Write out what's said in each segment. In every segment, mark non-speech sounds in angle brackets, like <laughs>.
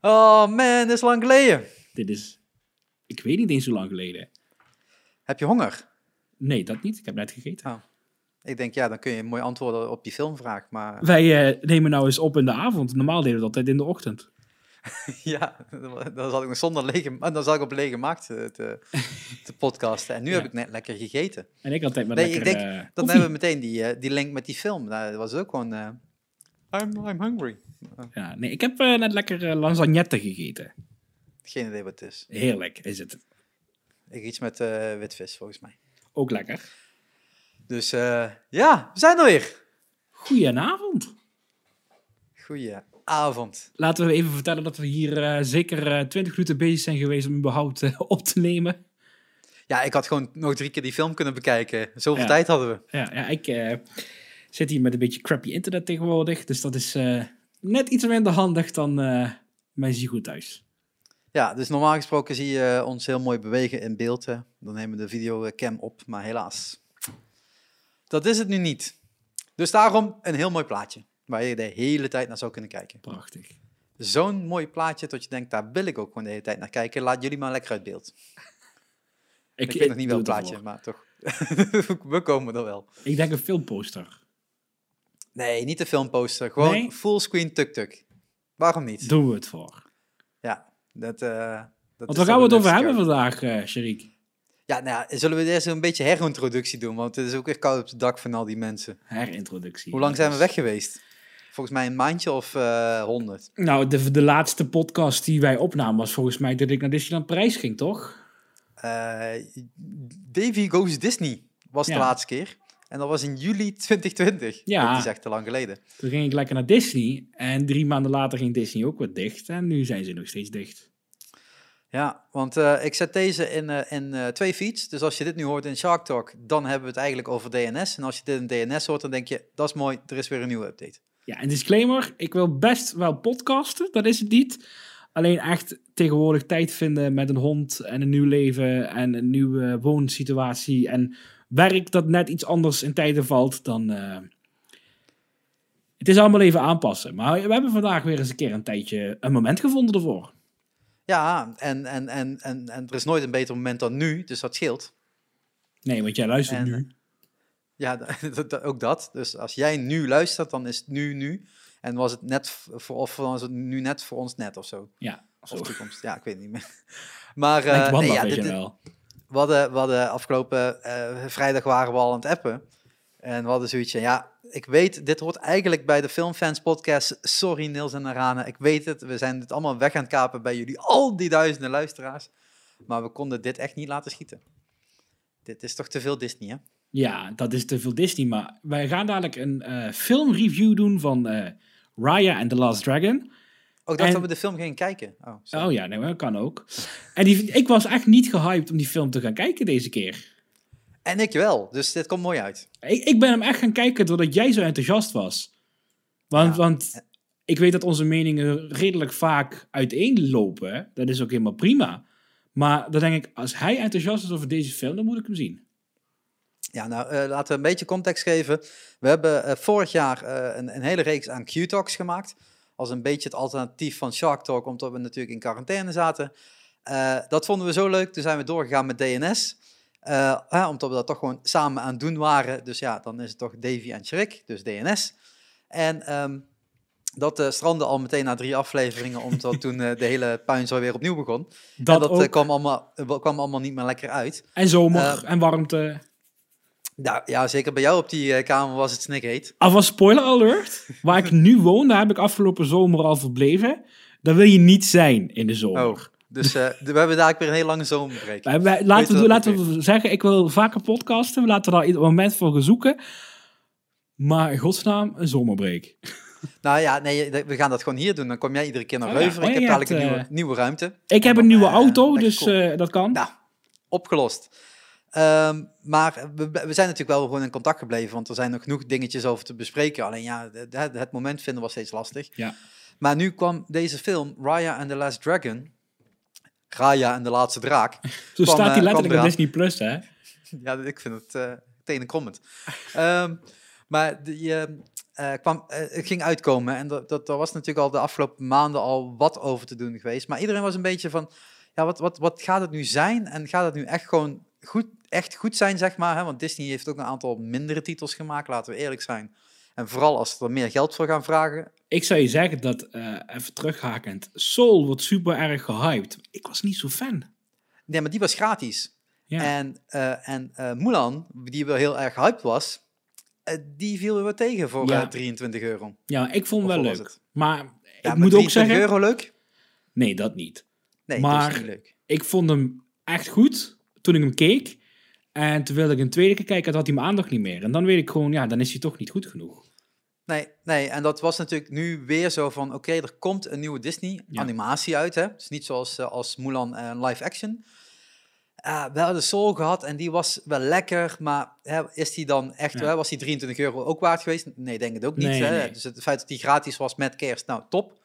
Oh man, dit is lang geleden. Dit is, ik weet niet eens hoe lang geleden. Heb je honger? Nee, dat niet. Ik heb net gegeten. Oh. Ik denk, ja, dan kun je mooi antwoorden op die filmvraag. Maar <laughs> Wij eh, nemen nou eens op in de avond. Normaal deden we dat altijd in de ochtend. <laughs> ja, dan zat ik nog zonder lege, maar dan zat ik op lege maag te, te, te podcasten. En nu <laughs> Ja. heb ik net lekker gegeten. En ik altijd met Nee, ik lekker denk, eh, Dan koffie. hebben we meteen die, eh, die link met die film. Nou, dat was ook gewoon... eh, I'm, I'm hungry. Ja, nee, ik heb eh, net lekker eh, lasagnette gegeten. Geen idee wat het is. Heerlijk is het. Ik iets met eh witvis, volgens mij. Ook lekker. Dus ja, we zijn er weer. Goedenavond. Goeie avond. Laten we even vertellen dat we hier zeker eh 20 minuten bezig zijn geweest om überhaupt op te nemen. Ja, ik had gewoon nog drie keer die film kunnen bekijken. Zoveel Ja. tijd hadden we. Ja, ja ik zit hier met een beetje crappy internet tegenwoordig. Dus dat is net iets minder handig dan eh mijn Zigo thuis. Ja, dus normaal gesproken zie je ons heel mooi bewegen in beeld. hè. Dan nemen we de videocam op, maar helaas. Dat is het nu niet. Dus daarom een heel mooi plaatje. Waar je de hele tijd naar zou kunnen kijken. Prachtig. Zo'n mooi plaatje dat je denkt, daar wil ik ook gewoon de hele tijd naar kijken. Laat jullie maar lekker uit beeld. Ik, weet nog niet het plaatje, maar toch. <laughs> we komen er wel. Ik denk een filmposter. Nee, niet de filmposter. Gewoon Nee? fullscreen tuk-tuk. Waarom niet? Doen we het voor. Ja, dat, eh dat Want waar gaan we het over hebben vandaag, Sharik? Ja, nou ja, zullen we eerst een beetje herintroductie doen? Want het is ook weer koud op het dak van al die mensen. Herintroductie. Hoe lang zijn we weg geweest? Volgens mij een maandje of eh, honderd. Nou, de, de laatste podcast die wij opnamen was volgens mij dat ik naar Disneyland Parijs ging, toch? Eh, Davy Goes Disney was de laatste keer. En dat was in juli 2020. Ja. Dat is echt te lang geleden. Toen ging ik lekker naar Disney. En drie maanden later ging Disney ook weer dicht. En nu zijn ze nog steeds dicht. Ja, want eh, ik zet deze in, eh, in eh, twee feeds. Dus als je dit nu hoort in Shark Talk, dan hebben we het eigenlijk over DNS. En als je dit in DNS hoort, dan denk je, dat is mooi, er is weer een nieuwe update. Ja, en disclaimer. Ik wil best wel podcasten. Dat is het niet. Alleen echt tegenwoordig tijd vinden met een hond en een nieuw leven en een nieuwe woonsituatie. En werk dat net iets anders in tijden valt dan... eh, Het is allemaal even aanpassen. Maar we hebben vandaag weer eens een keer een tijdje een moment gevonden ervoor. Ja, en, en, en, en, en er is nooit een beter moment dan nu, dus dat scheelt. Nee, want jij luistert En- nu. Ja, <laughs> dat- dat- ook dat. Dus als jij nu luistert, dan is het nu nu. En was het net voor, of was het nu net voor ons net of zo. Ja, zo. Of toekomst. Ja, ik weet het niet meer. <laughs> Maar eh, Wanda, nee, ja, dit- wel. We, hadden, afgelopen eh, vrijdag waren we al aan het appen. En we hadden zoiets van, ja, ik weet, dit hoort eigenlijk bij de Filmfans podcast. Sorry Niels en Arana, ik weet het. We zijn het allemaal weg aan het kapen bij jullie, al die duizenden luisteraars. Maar we konden dit echt niet laten schieten. Dit is toch te veel Disney, hè? Ja, dat is te veel Disney. Maar wij gaan dadelijk een eh, filmreview doen van eh, Raya and the Last Dragon. Ook dacht En- dat we de film gingen kijken. Oh. Oh ja, nee, dat kan ook. En die, ik was echt niet gehyped om die film te gaan kijken deze keer. En ik wel, dus dit komt mooi uit. Ik, ik ben hem echt gaan kijken doordat jij zo enthousiast was. Want, Ja. want ik weet dat onze meningen redelijk vaak uiteenlopen. Dat is ook helemaal prima. Maar dan denk ik, als hij enthousiast is over deze film, dan moet ik hem zien. Ja, nou, eh, laten we een beetje context geven. We hebben eh, vorig jaar eh, een, een hele reeks aan Q-Talks gemaakt. Als een beetje het alternatief van Shark Talk, omdat we natuurlijk in quarantaine zaten. Eh, dat vonden we zo leuk, toen zijn we doorgegaan met DNS. Eh, omdat we dat toch gewoon samen aan het doen waren. Dus ja, dan is het toch Davy en Schrik, dus DNS. En ehm, dat eh, strandde al meteen na drie afleveringen, omdat <laughs> toen de hele puinzooi weer opnieuw begon. Dat, en dat kwam, allemaal, kwam allemaal niet meer lekker uit. en zomer en warmte. Ja, ja, zeker bij jou op die eh, kamer was het snikheet. Alvast spoiler alert. Waar ik nu woon, daar heb ik afgelopen zomer al verbleven. Daar wil je niet zijn in de zomer. Oh, dus eh, we hebben daar weer een hele lange Weet laten we, laten we zeggen, ik wil vaker podcasten. We laten daar ieder moment voor gaan zoeken. Maar in godsnaam, een zomerbreak. Nou ja, nee, we gaan dat gewoon hier doen. Dan kom jij iedere keer naar Oh ja, Leuven. oh ik heb dadelijk een nieuwe, nieuwe ruimte. Ik heb een nieuwe eh, auto, dus cool. eh, dat kan. Nou, opgelost. Ehm, maar we, we zijn natuurlijk wel gewoon in contact gebleven, want er zijn nog genoeg dingetjes over te bespreken. Alleen ja, het, het- moment vinden was steeds lastig. Ja. Maar nu kwam deze film, Raya and the Last Dragon. Raya en de laatste draak. <laughs> Zo kwam, staat eh, hij letterlijk op Disney Plus, hè? <laughs> Ja, ik vind het uh, comment. Maar die, eh, kwam, eh, het ging uitkomen. En dat, dat, daar was natuurlijk al de afgelopen maanden al wat over te doen geweest. Maar iedereen was een beetje van, ja, wat, wat, wat gaat het nu zijn? En gaat het nu echt gewoon goed, echt goed zijn, zeg maar? Hè? Want Disney heeft ook een aantal mindere titels gemaakt, laten we eerlijk zijn. En vooral als ze er meer geld voor gaan vragen. Ik zou je zeggen dat, eh, even terughakend, Soul wordt super erg gehyped. Ik was niet zo fan. Nee, maar die was gratis. Ja. En, eh, en eh, Mulan, die wel heel erg hyped was, die viel weer tegen voor Ja. eh, 23 euro. Ja, ik vond hem wel wat leuk. het? Maar Ja, ik moet ook 23 zeggen... euro leuk? Nee, dat niet. Nee, Maar- dat is niet leuk. Ik vond hem echt goed toen ik hem keek. En toen wilde ik een tweede keer kijken, en had hij mijn aandacht niet meer. En dan weet ik gewoon, ja, dan is hij toch niet goed genoeg. Nee, nee, en dat was natuurlijk nu weer zo van, oké, er komt een nieuwe Disney-animatie uit, hè. Dus niet zoals eh, als Mulan en live action. Eh, we hadden Soul gehad en die was wel lekker, maar hè, is die dan echt, Ja. hè, was die 23 euro ook waard geweest? Nee, denk het ook niet. Nee, hè. nee. Dus het feit dat die gratis was met kerst, nou, top.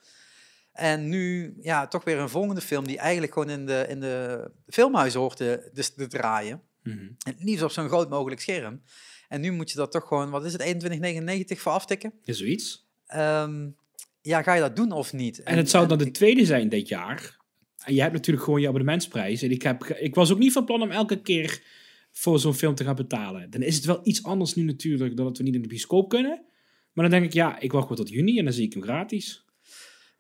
En nu, ja, toch weer een volgende film die eigenlijk gewoon in de, in de filmhuis hoort te, dus te draaien. Mhm. En liefst op zo'n groot mogelijk scherm. En nu moet je dat toch gewoon, wat is het, 21,99 voor aftikken? Is zoiets. Ehm, ja, ga je dat doen of niet? En het zou dan de tweede zijn dit jaar. En je hebt natuurlijk gewoon je abonnementsprijs. En ik, heb, ik was ook niet van plan om elke keer voor zo'n film te gaan betalen. Dan is het wel iets anders nu natuurlijk, dan dat we niet in de bioscoop kunnen. Maar dan denk ik, ja, ik wacht wel tot juni en dan zie ik hem gratis.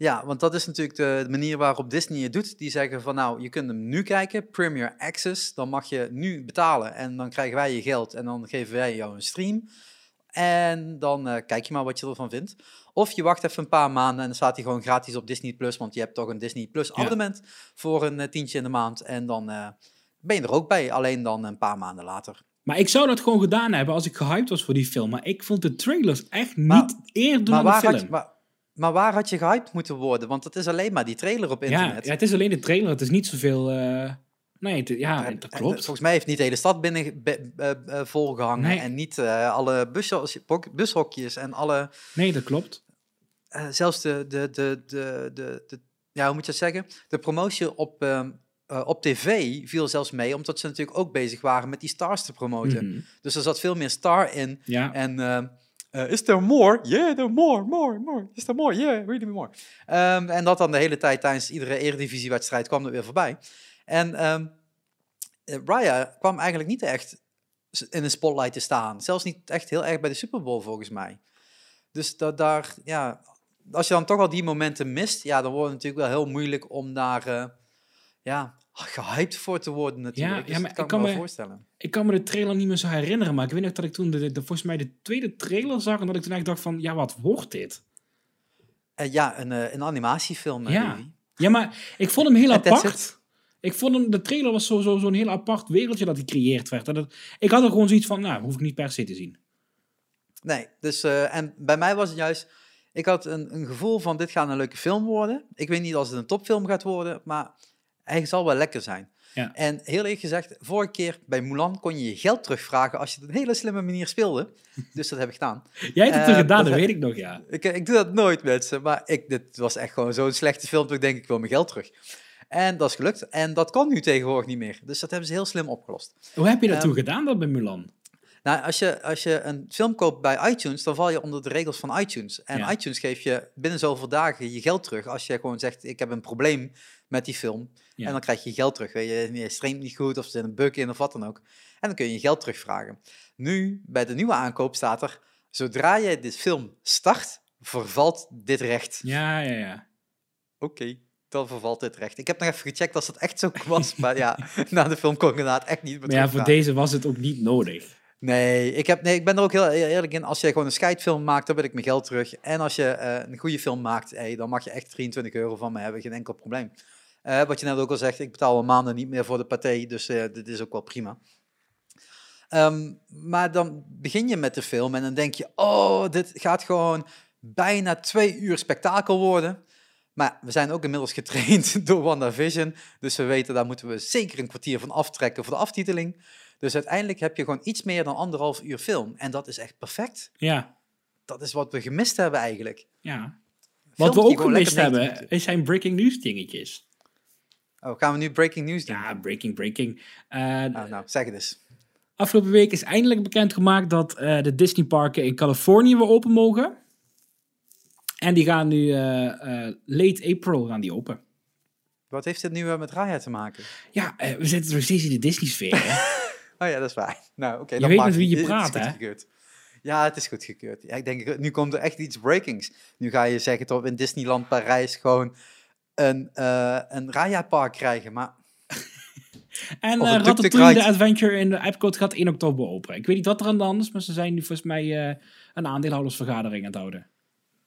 Ja, want dat is natuurlijk de, de manier waarop Disney het doet. Die zeggen van nou, je kunt hem nu kijken, Premier Access. Dan mag je nu betalen en dan krijgen wij je geld en dan geven wij jou een stream. En dan eh, kijk je maar wat je ervan vindt. Of je wacht even een paar maanden en dan staat hij gewoon gratis op Disney Plus. Want je hebt toch een Disney Plus abonnement voor een eh, tientje in de maand. En dan eh, ben je er ook bij, alleen dan een paar maanden later. Maar ik zou dat gewoon gedaan hebben als ik gehyped was voor die film. Maar ik vond de trailers echt Maar- niet eerder Maar dan de film. had je, maar, maar waar had je gehyped moeten worden? Want het is alleen maar die trailer op internet. ja, het is alleen de trailer. Het is niet zoveel... eh, nee, het- ja, dat en klopt. volgens mij heeft niet de hele stad binnen be- eh, eh, volgehangen. Nee. En niet eh, alle bushokjes, bushokjes en alle... Nee, dat klopt. zelfs de, de, de, de, de, de- Ja, hoe moet je dat zeggen? De promotie op, ehm, eh, op tv viel zelfs mee, omdat ze natuurlijk ook bezig waren met die stars te promoten. Mhm. Dus er zat veel meer star in. Ja, En eh, is there more? Yeah, there more, more, more. Is there more? Yeah, really more. Ehm, en dat dan de hele tijd tijdens iedere eredivisiewedstrijd kwam er weer voorbij. En eh, Raya kwam eigenlijk niet echt in een spotlight te staan. Zelfs niet echt heel erg bij de Super Bowl volgens mij. Dus dat daar, ja, als je dan toch al die momenten mist, ja, dan wordt het natuurlijk wel heel moeilijk om daar, eh, ja, gehyped voor te worden natuurlijk. Ja, dus ja, maar dat kan ik me kan me- voorstellen. ik kan me de trailer niet meer zo herinneren. Maar ik weet nog dat ik toen de, de, volgens mij de tweede trailer zag. En dat ik toen eigenlijk dacht van, ja, wat wordt dit? Eh, ja, een, eh, een animatiefilm, eh, Ja. Ja, maar ik vond hem heel apart. Ik vond hem, de trailer was zo'n zo, zo'n heel apart wereldje dat gecreëerd werd. En dat, ik had er gewoon zoiets van, nou, hoef ik niet per se te zien. Nee, dus, en bij mij was het juist, ik had een, een gevoel van dit gaat een leuke film worden. Ik weet niet als het een topfilm gaat worden, maar hij zal wel lekker zijn. Ja. En heel eerlijk gezegd, vorige keer bij Mulan kon je je geld terugvragen als je het op een hele slimme manier speelde. <laughs> Dus dat heb ik gedaan. Jij hebt het Eh, er gedaan, dat weet ik nog, ja. Ik, ik doe dat nooit, mensen, maar ik, dit was echt gewoon zo'n slechte film dat ik denk, ik wil mijn geld terug. En dat is gelukt. En dat kan nu tegenwoordig niet meer. Dus dat hebben ze heel slim opgelost. Hoe heb je dat Ehm, toen gedaan, dat bij Mulan? Nou, als je, als je een film koopt bij iTunes, dan val je onder de regels van iTunes. En Ja. iTunes geeft je binnen zoveel dagen je geld terug. Als je gewoon zegt, ik heb een probleem met die film. Ja. En dan krijg je geld terug. Weet je, je streamt niet goed of er zit een bug in of wat dan ook. En dan kun je je geld terugvragen. Nu, bij de nieuwe aankoop staat er, zodra je dit film start, vervalt dit recht. Ja, ja, ja. Oké, dan vervalt dit recht. Ik heb nog even gecheckt als dat echt zo <laughs> was. maar ja, na de film kon ik inderdaad echt niet meer Maar ja, voor deze was het ook niet nodig. Nee ik, heb, nee, ik ben er ook heel eerlijk in. Als je gewoon een scheidfilm maakt, dan wil ik mijn geld terug. En als je eh, een goede film maakt, hey, dan mag je echt 23 euro van me hebben. Geen enkel probleem. Eh, wat je net ook al zegt, ik betaal al maanden niet meer voor de paté. Dus eh, dit is ook wel prima. Ehm, maar dan begin je met de film en dan denk je... Oh, dit gaat gewoon bijna twee uur spektakel worden. Maar we zijn ook inmiddels getraind <laughs> door WandaVision. Dus we weten, daar moeten we zeker een kwartier van aftrekken voor de aftiteling. Dus uiteindelijk heb je gewoon iets meer dan anderhalf uur film. En dat is echt perfect. Ja, Dat is wat we gemist hebben eigenlijk. ja. Films Wat we ook gemist lekker 90 hebben, zijn breaking news dingetjes. Oh, gaan we nu breaking news doen? Ja, breaking, breaking. Nou, nou, zeg het eens. Afgelopen week is eindelijk bekendgemaakt dat eh, de Disneyparken in Californië weer open mogen. En die gaan nu eh, late April gaan die open. Wat heeft dit nu weer met Raya te maken? Ja, we zitten nog steeds in de Disney-sfeer. <laughs> Oh ja, dat is waar. Nou, oké. Je dan weet met wie je het- het is praat, hè? Ja, het is goedgekeurd. Ja, ik denk, nu komt er echt iets breakings. Nu ga je zeggen dat we in Disneyland Parijs gewoon een, eh een Raya-park krijgen. Maar <laughs> En uh, Ratatouille. The Adventure in de Epcot gaat 1 oktober open. Ik weet niet wat er aan de hand is, maar ze zijn nu volgens mij eh, een aandeelhoudersvergadering aan het houden.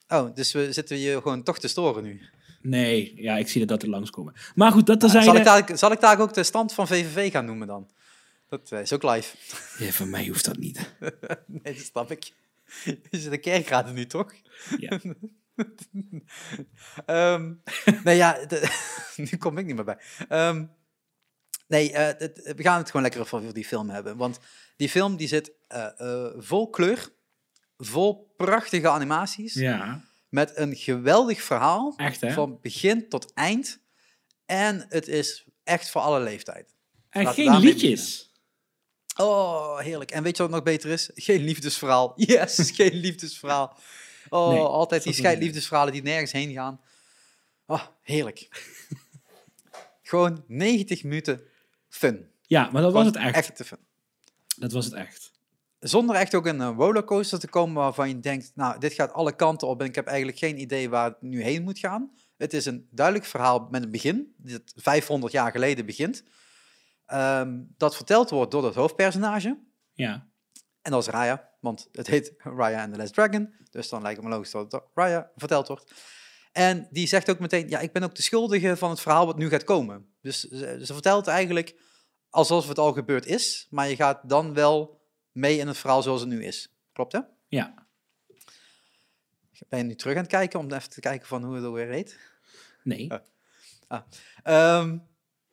Oh, dus we zitten je gewoon toch te storen nu. Nee, ja, ik zie dat dat er langskomen. Maar goed, dat er Nou, zijn... zal, ik daar, zal ik daar ook de stand van VVV gaan noemen dan? Dat is ook live. <laughs> Ja, van mij hoeft dat niet. <laughs> nee, dat snap ik. Je zit de kerkraden nu, toch? Ja. <laughs> Ehm, nee, ja, de- <laughs> nu kom ik niet meer bij. Ehm, nee, eh, het- we gaan het gewoon lekker over die film hebben. Want die film die zit eh, eh, vol kleur, vol prachtige animaties, ja, met een geweldig verhaal, echt hè? van begin tot eind. En het is echt voor alle leeftijd. en geen liedjes. Oh, heerlijk. En weet je wat nog beter is? Geen liefdesverhaal. <laughs> Yes, geen liefdesverhaal. Oh, Nee, altijd die scheidliefdesverhalen die nergens heen gaan. Oh, heerlijk. <laughs> Gewoon 90 minuten fun. Ja, maar dat was het echt. Echte fun. Dat was het echt. Zonder echt ook een eh, rollercoaster te komen waarvan je denkt, nou, dit gaat alle kanten op en ik heb eigenlijk geen idee waar het nu heen moet gaan. Het is een duidelijk verhaal met een begin, dat 500 jaar geleden begint. Ehm, dat verteld wordt door het hoofdpersonage. Ja. En dat is Raya, want het heet <laughs> Raya and the Last Dragon. Dus dan lijkt het me logisch dat het Raya verteld wordt. En die zegt ook meteen, ja, ik ben ook de schuldige van het verhaal wat nu gaat komen. Dus ze, ze vertelt eigenlijk alsof het al gebeurd is, maar je gaat dan wel mee in het verhaal zoals het nu is. Klopt, hè? Ja. Ben je nu terug aan het kijken om even te kijken van hoe het alweer heet? Nee. Ehm,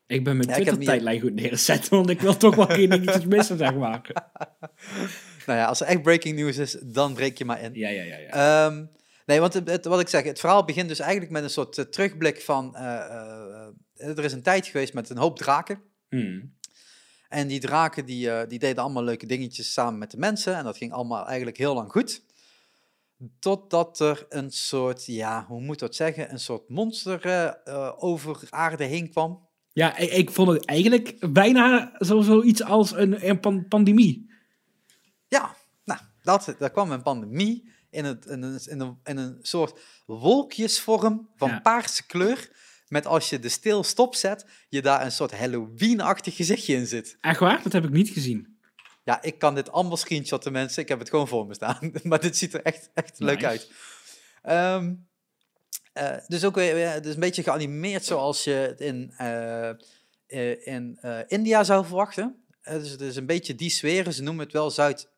Ik ben mijn Ja, Twitter-tijdlijn goed neergezet, want ik wil toch wel geen dingetjes missen, zeg maar. <laughs> nou ja, als er echt breaking news is, dan breek je maar in. Ja, ja, ja. ja. Ehm, nee, want het, het- wat ik zeg, het verhaal begint dus eigenlijk met een soort eh, terugblik van... eh, eh, er is een tijd geweest met een hoop draken. Hmm. En die draken die, die deden allemaal leuke dingetjes samen met de mensen. En dat ging allemaal eigenlijk heel lang goed. Totdat er een soort, ja, hoe moet dat zeggen? Een soort monster over aarde heen kwam. Ja, ik, ik vond het eigenlijk bijna zo, zoiets als een, een pan- pandemie. Ja, nou, dat, daar kwam een pandemie in, het, in, een, in, een, in een soort wolkjesvorm van Ja. paarse kleur. Met als je de stil stop zet, je daar een soort Halloween-achtig gezichtje in zit. Echt waar? Dat heb ik niet gezien. Ja, ik kan dit allemaal screenshotten, mensen. Ik heb het gewoon voor me staan. <laughs> maar dit ziet er echt, echt leuk uit. Ehm, eh, dus ook weer, dus een beetje geanimeerd zoals je het in, eh, eh, in India zou verwachten. Dus het is een beetje die sfeer. Ze noemen het wel Zuid-Azië,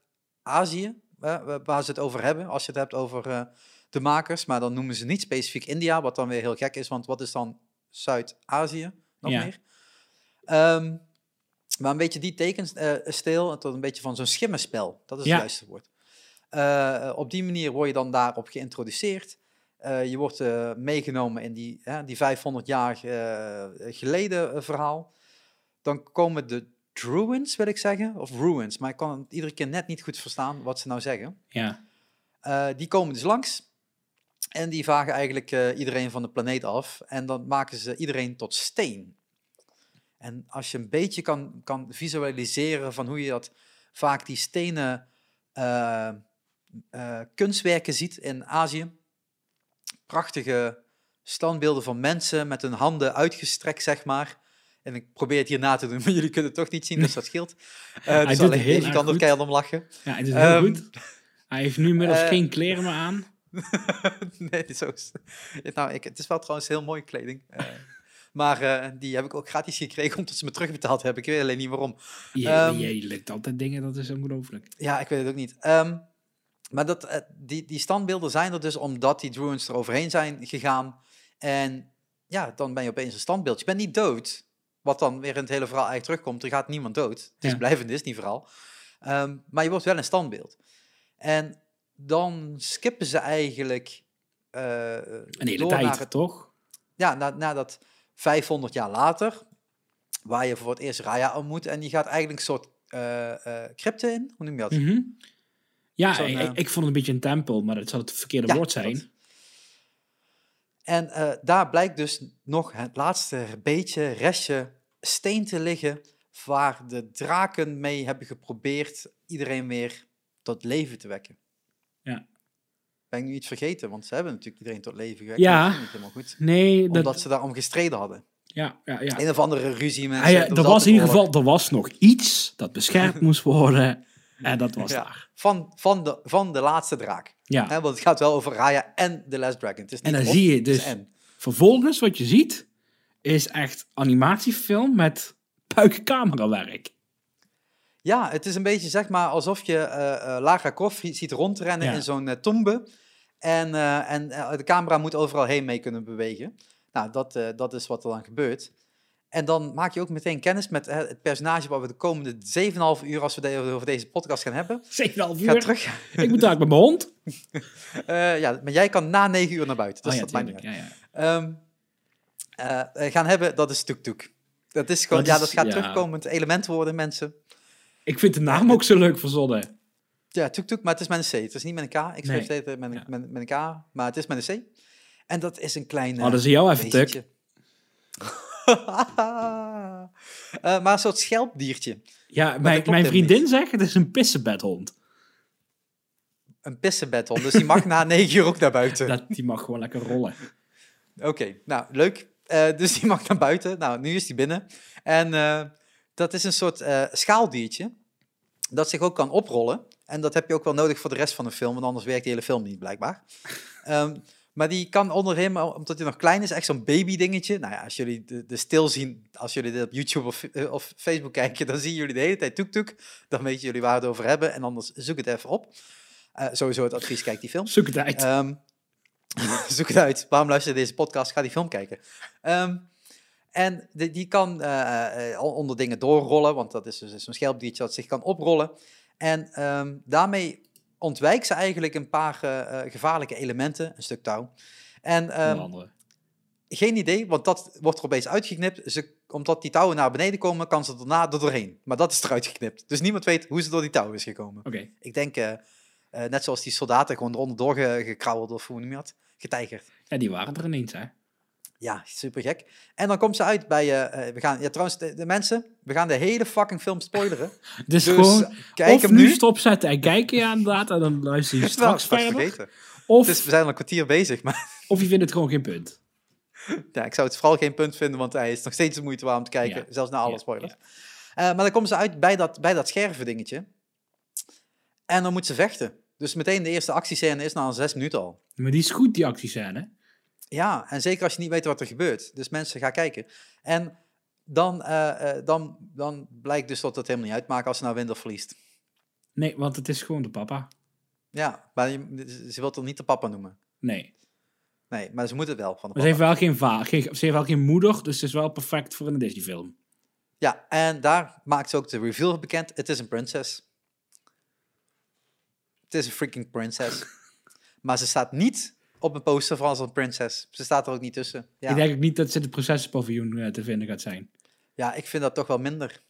eh, wa- waar ze het over hebben. Als je het hebt over eh, de makers. Maar dan noemen ze niet specifiek India, wat dan weer heel gek is. Want wat is dan Zuid-Azië nog Ja. meer? Ehm, maar een beetje die tekenstijl, tot een beetje van zo'n schimmenspel. Dat is Ja. het juiste woord. Eh, op die manier word je dan daarop geïntroduceerd. Eh, je wordt eh, meegenomen in die, die 500 jaar eh, geleden eh, verhaal. Dan komen de Druins, wil ik zeggen, of Ruins, maar ik kan het iedere keer net niet goed verstaan wat ze nou zeggen. Ja. Eh, die komen dus langs en die vagen eigenlijk eh, iedereen van de planeet af. En dan maken ze iedereen tot steen. En als je een beetje kan, kan visualiseren van hoe je dat vaak die stenen eh, kunstwerken ziet in Azië. Prachtige standbeelden van mensen met hun handen uitgestrekt, zeg maar. En ik probeer het hier na te doen, <laughs> maar jullie kunnen het toch niet zien, dus dat scheelt. <laughs> Hij dus alleen erg kan er keihard om lachen. ja, het is heel Ehm, goed. Hij heeft nu inmiddels eh, geen kleren meer aan. <laughs> nee, zo is nou, ik, Het is wel trouwens heel mooie kleding. eh, maar die heb ik ook gratis gekregen omdat ze me terugbetaald hebben. Ik weet alleen niet waarom. Je, je lukt altijd dingen, dat is ongelooflijk. Ja, ik weet het ook niet. Ehm, maar dat, die, die standbeelden zijn er dus omdat die Druins er overheen zijn gegaan. En ja, dan ben je opeens een standbeeld. Je bent niet dood. Wat dan weer in het hele verhaal eigenlijk terugkomt. Er gaat niemand dood. Het is Ja. blijvend Disney-verhaal. Ehm, maar je wordt wel een standbeeld. En dan skippen ze eigenlijk... eh, Een hele door tijd, naar het toch? ja, na, nadat 500 jaar later, waar je voor het eerst Raya ontmoet, en die gaat eigenlijk een soort eh crypte in, hoe noem je dat? Mhm. Ja, ik, ik vond het een beetje een tempel, maar het zal het verkeerde Ja, woord zijn. dat. En daar blijkt dus nog het laatste beetje restje steen te liggen waar de draken mee hebben geprobeerd iedereen weer tot leven te wekken. Ja. Ben ik nu iets vergeten? Want ze hebben natuurlijk iedereen tot leven gewekt. Ja. Dat niet helemaal goed. Nee, dat, Omdat ze daarom gestreden hadden. ja, ja, ja. Een of andere ruzie met Ah ja, er was in ieder geval er was nog iets dat beschermd <laughs> moest worden. En dat was Ja. daar. Van, van, de, van de laatste draak. Ja. Want het gaat wel over Raya en The Last Dragon. Het is En niet dan of, zie je dus- en. Vervolgens, wat je ziet, is echt animatiefilm met puikcamerawerk. Ja, het is een beetje zeg maar alsof je eh, Lara Croft ziet rondrennen Ja. in zo'n eh, tombe. En, en de camera moet overal heen mee kunnen bewegen. Nou, dat, dat is wat er dan gebeurt. En dan maak je ook meteen kennis met het personage waar we de komende 7,5 uur, als we de- over deze podcast gaan hebben. 7,5 Ga uur. terug. Ik moet daar met mijn hond. <laughs> Ja, maar jij kan na 9 uur naar buiten. Dus Oh ja, dat uit. Ja, ja. Eh, eh, gaan hebben, dat is Tuk Tuk. Dat is gewoon, Dat ja, is- dat gaat ja. terugkomend element worden, mensen. Ik vind de naam ook zo leuk verzonnen. Ja, Tuk Tuk, maar het is met een C. Het is niet met een K. Ik schreef Nee. het met, een- Ja. met, met een K, maar het is met een C. En dat is een klein. Oh, dat is jou even tuk. <laughs> Eh, maar een soort schelpdiertje. Ja, mijn, mijn vriendin zegt het is een pissebedhond. Een pissebedhond. Dus die mag na <laughs> negen uur ook naar buiten. Dat, die mag gewoon lekker rollen. Oké, nou leuk. Eh, dus die mag naar buiten. Nou, nu is die binnen. En eh, dat is een soort eh, schaaldiertje. Dat zich ook kan oprollen. En dat heb je ook wel nodig voor de rest van de film. Want anders werkt die hele film niet, blijkbaar. <laughs> Ehm, maar die kan onder hem, omdat hij nog klein is, echt zo'n baby dingetje. Nou ja, als jullie de, de stil zien, als jullie dit op YouTube of, of Facebook kijken, dan zien jullie de hele tijd toek-toek. Dan weten jullie waar we het over hebben. En anders zoek het even op. Sowieso het advies, kijk die film. Zoek het uit. Ehm, <laughs> zoek het uit. Waarom luister je deze podcast? Ga die film kijken. Ehm, en de- die kan eh, onder dingen doorrollen, want dat is dus zo'n schelpdiertje dat zich kan oprollen. En ehm, daarmee ontwijkt ze eigenlijk een paar gevaarlijke elementen, een stuk touw. En ehm, andere. geen idee, want dat wordt er opeens uitgeknipt. Ze, omdat die touwen naar beneden komen, kan ze daarna er doorheen. Maar dat is eruit geknipt. Dus niemand weet hoe ze door die touwen is gekomen. Oké. Ik denk, net zoals die soldaten gewoon eronder doorgekrauweld of hoe noem je dat? Getijgerd. Ja, die waren er ineens, hè. Ja, super gek. En dan komt ze uit bij, eh, eh, we gaan, ja trouwens, de, de mensen, we gaan de hele fucking film spoileren. <laughs> Dus, Dus gewoon, kijk of hem nu stopzetten en kijken ja, inderdaad. En dan luister je <laughs> straks verder. vergeten. Of, Dus we zijn al een kwartier bezig, maar <laughs> of je vindt het gewoon geen punt. ja, ik zou het vooral geen punt vinden, want hij is nog steeds de moeite waard om te kijken, Ja. zelfs na alle Ja, spoilers. Eh, maar dan komen ze uit bij dat, bij dat scherven dingetje. En dan moet ze vechten. Dus meteen de eerste actiescène is na zes minuten al. Maar die is goed, die actiescène. Ja, en zeker als je niet weet wat er gebeurt. Dus mensen gaan kijken. En dan, eh, eh, dan, dan blijkt dus dat het helemaal niet uitmaakt als ze nou wint of verliest. Nee, want het is gewoon de papa. Ja, maar je- ze wil er niet de papa noemen. Nee. Nee, maar ze moet het wel van de ze heeft wel geen va geen, ze heeft wel geen moeder, dus het is wel perfect voor een Disney-film. Ja, en daar maakt ze ook de reveal bekend. Het is een prinses. Het is een freaking princess. <laughs> maar ze staat niet op een poster van als een prinses. Ze staat er ook niet tussen. Ja, Ik denk ook niet dat ze het procespaviljoen eh, te vinden gaat zijn. ja ik vind dat toch wel minder.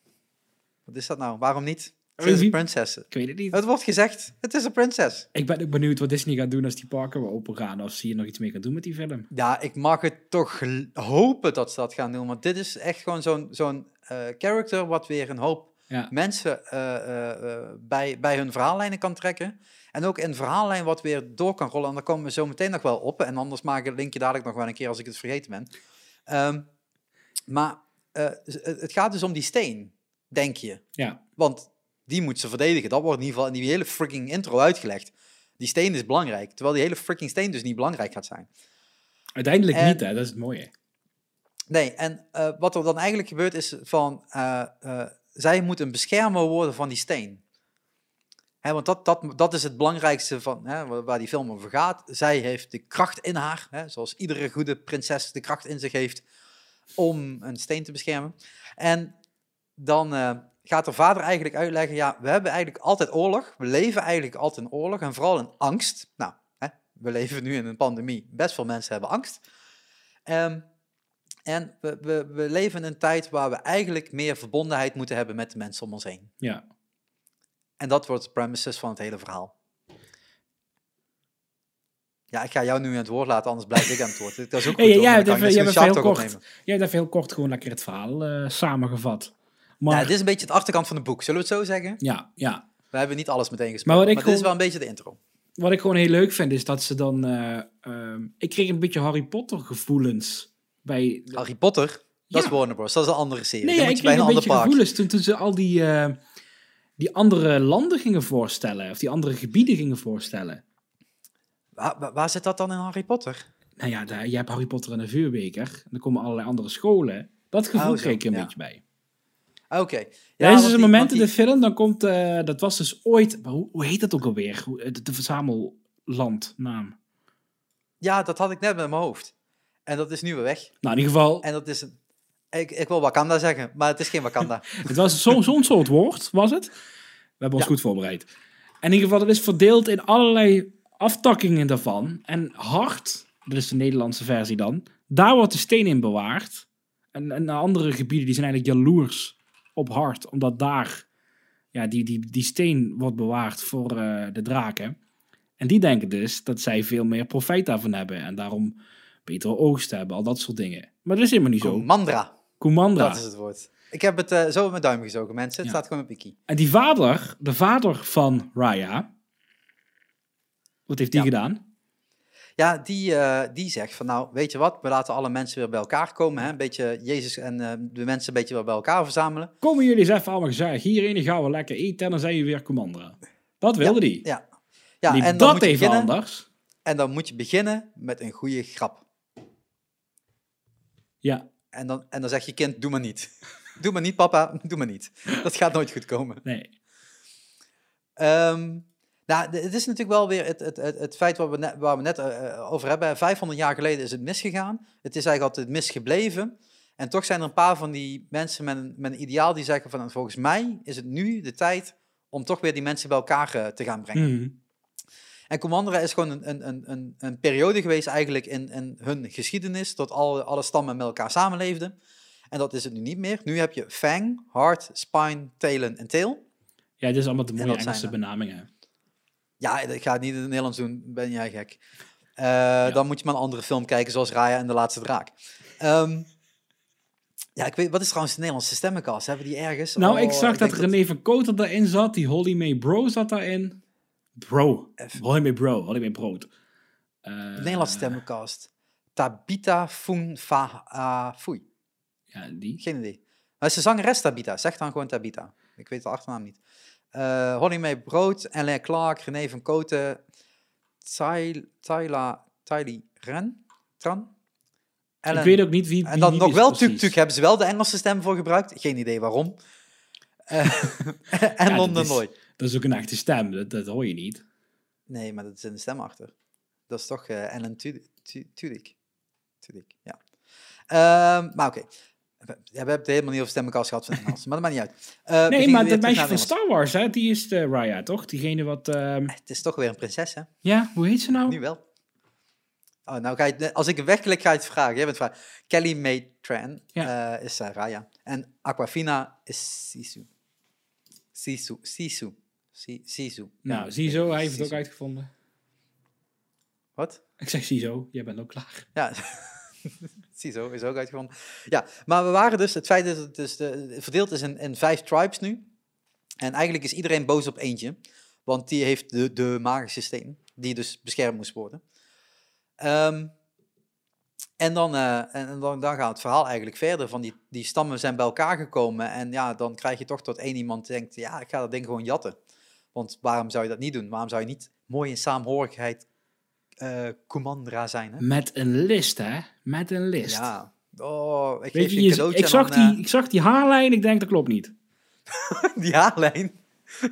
Wat is dat nou? Waarom niet? Het is een prinses. Ik weet het niet. Het wordt gezegd, het is een prinses. Ik ben ook benieuwd wat Disney gaat doen als die parken weer open gaan. Of ze hier nog iets mee gaan doen met die film. Ja, ik mag het toch hopen dat ze dat gaan doen. Want dit is echt gewoon zo'n zo'n eh, character wat weer een hoop Ja. mensen eh, eh, eh, bij, bij hun verhaallijnen kan trekken. En ook een verhaallijn wat weer door kan rollen. En daar komen we zo meteen nog wel op. En anders maak ik het linkje dadelijk nog wel een keer als ik het vergeten ben. Ehm, maar het gaat dus om die steen, denk je. Ja. Want die moet ze verdedigen. Dat wordt in ieder geval in die hele freaking intro uitgelegd. Die steen is belangrijk. Terwijl die hele freaking steen dus niet belangrijk gaat zijn. Uiteindelijk En- niet, hè. Dat is het mooie. Nee, en wat er dan eigenlijk gebeurt is van... zij moet een beschermer worden van die steen. Want dat, dat, dat is het belangrijkste van, waar- die film over gaat. Zij heeft de kracht in haar, zoals iedere goede prinses de kracht in zich heeft... om een steen te beschermen. En dan eh, gaat haar vader eigenlijk uitleggen... ja, we hebben eigenlijk altijd oorlog. We leven eigenlijk altijd in oorlog en vooral in angst. Nou, we leven nu in een pandemie. Best veel mensen hebben angst. Ehm, en we, we, we leven in een tijd waar we eigenlijk meer verbondenheid moeten hebben met de mensen om ons heen. Ja. En dat wordt de premises van het hele verhaal. Ja, ik ga jou nu aan het woord laten, anders blijf ik aan het woord. Dat is ook <laughs> Ja, goed, ja, hebt dan kan even- heel Talk kort, opnemen. jij hebt even heel kort gewoon lekker het verhaal eh, samengevat. Maar Ja, dit is een beetje het achterkant van het boek, zullen we het zo zeggen? ja, ja. We hebben niet alles meteen gesproken, Maar maar, wat ik dit is wel een beetje de intro. Wat ik gewoon heel leuk vind, is dat ze dan... eh, ehm, ik kreeg een beetje Harry Potter gevoelens bij... Harry Potter, dat Ja. is Warner Bros. Dat is een andere serie. Nee, Dan ja, ik kreeg een een beetje park. gevoelens toen, toen ze al die, eh, die andere landen gingen voorstellen. Of die andere gebieden gingen voorstellen. Waar, waar- zit dat dan in Harry Potter? Nou ja, daar, je hebt Harry Potter en de vuurbeker. En er komen allerlei andere scholen. Dat gevoel Oh, kreeg ik er een ja. beetje bij. Oké. Ja, Ja, er is dus een moment in de film, dan komt, eh, dat was dus ooit, hoe, hoe heet dat ook alweer? De, de verzamellandnaam. Ja, dat had ik net met mijn hoofd. En dat is nu weer weg. Nou, in ieder geval, En dat is een... Ik, ik wil Wakanda zeggen, maar het is geen Wakanda. <laughs> het was zo- zo'n soort woord, was het? We hebben ons Ja. goed voorbereid. En in ieder geval, het is verdeeld in allerlei aftakkingen daarvan. En hart, dat is de Nederlandse versie dan, daar wordt de steen in bewaard. En, en andere gebieden die zijn eigenlijk jaloers op hart, omdat daar ja, die, die, die steen wordt bewaard voor eh, de draken. En die denken dus dat zij veel meer profijt daarvan hebben en daarom betere oogst hebben, al dat soort dingen. Maar dat is helemaal niet zo. Mandra, Kumandra. dat is het woord. Ik heb het eh, zo met mijn duim gezogen, mensen. Het Ja. staat gewoon op wiki. En die vader, de vader van Raya, wat heeft die Ja. gedaan? Ja, die, eh, die zegt van nou, weet je wat, we laten alle mensen weer bij elkaar komen. Hè? Een beetje Jezus en eh, de mensen een beetje weer bij elkaar verzamelen. Komen jullie eens even allemaal gezellig dan gaan we lekker eten en dan zijn je weer Commandra. Dat wilde die. Ja, ja die en, dan dat even beginnen, anders. en dan moet je beginnen met een goede grap. Ja, En dan, en dan zeg je kind, doe maar niet. <laughs> doe maar niet, papa, doe maar niet. Dat gaat nooit goed komen. nee. Ehm, nou, het is natuurlijk wel weer het, het, het, het feit waar we net, waar we net eh, eh, over hebben. 500 jaar geleden is het misgegaan. Het is eigenlijk altijd misgebleven. En toch zijn er een paar van die mensen met een, met een ideaal die zeggen van volgens mij is het nu de tijd om toch weer die mensen bij elkaar eh, te gaan brengen. Mhm. En Commandera is gewoon een, een, een, een, periode geweest eigenlijk in, in hun geschiedenis, dat alle, alle stammen met elkaar samenleefden. En dat is het nu niet meer. Nu heb je Fang, Heart, Spine, Talen en Tail. Ja, dit is allemaal de En mooie Engelse er. benamingen. Ja, ik ga het niet in het Nederlands doen, ben jij gek. Eh, Dan moet je maar een andere film kijken, zoals Raya en de Laatste Draak. Ehm, ja, ik weet, wat is trouwens de Nederlandse stemmenkast? Hebben die ergens? Nou, Oh, ik zag dat René van Koter daarin zat, die Holly May Bro zat daarin. Bro. May Bro, Holly May Brood. Eh, De Nederlandse stemmenkast. Tabita Foen Fa ah, Foei. Ja, die. Geen idee. Maar de zangeres Tabita? Zeg dan gewoon Tabita. Ik weet de achternaam niet. Eh Holly May Brood, Alain Clark, René van Koten, Tyla, Tylee Ren, Tran. Ellen- Ik weet ook niet wie. en dan wie nog wel. Tuk Tuk hebben ze wel de Engelse stem voor gebruikt. Geen idee waarom. <laughs> Eh, <laughs> en Ja, dat is- Nooi. Dat is ook een echte stem, dat, dat hoor je niet. Nee, maar dat is een stem achter. Dat is toch eh Ellen Tudyk. Tu- Tudyk. Ja. Ehm, maar oké. We, ja, we hebben het helemaal niet over stemmenkast gehad van Engels, maar dat maakt niet uit. Eh, Nee, maar dat meisje van. Star Wars, hè, die is de Raya, toch? Diegene wat... ehm, Het is toch weer een prinses, hè? Ja, hoe heet ze nou? Nu wel. Oh, nou ga je, als ik wegklik, ga je het vragen. Jij bent vragen. Kelly May Tran Ja. eh, is uh, Raya. En Aquafina is Sisu. Sisu. Sisu. Si- Sisu. Nou, Ja, ziezo, hij heeft het ook uitgevonden. Wat? Ik zeg ziezo, jij bent ook klaar. Ja, <laughs> Sisu is ook uitgevonden. Ja, maar we waren dus, het feit dat het dus de, verdeeld is in, in vijf tribes nu. En eigenlijk is iedereen boos op eentje. Want die heeft de, de magische steen, die dus beschermd moest worden. Ehm, en dan, eh, en, dan, dan gaat het verhaal eigenlijk verder. Van die, die stammen zijn bij elkaar gekomen. En ja, dan krijg je toch tot één iemand denkt, ja, ik ga dat ding gewoon jatten. Want waarom zou je dat niet doen? Waarom zou je niet mooi in saamhorigheid eh Commandra zijn? Hè? Met een list, hè? Met een list. Ja. Oh, ik Weet je, ik, zag dan, die, ik zag die haarlijn, ik denk dat klopt niet. eh, <laughs> die haarlijn.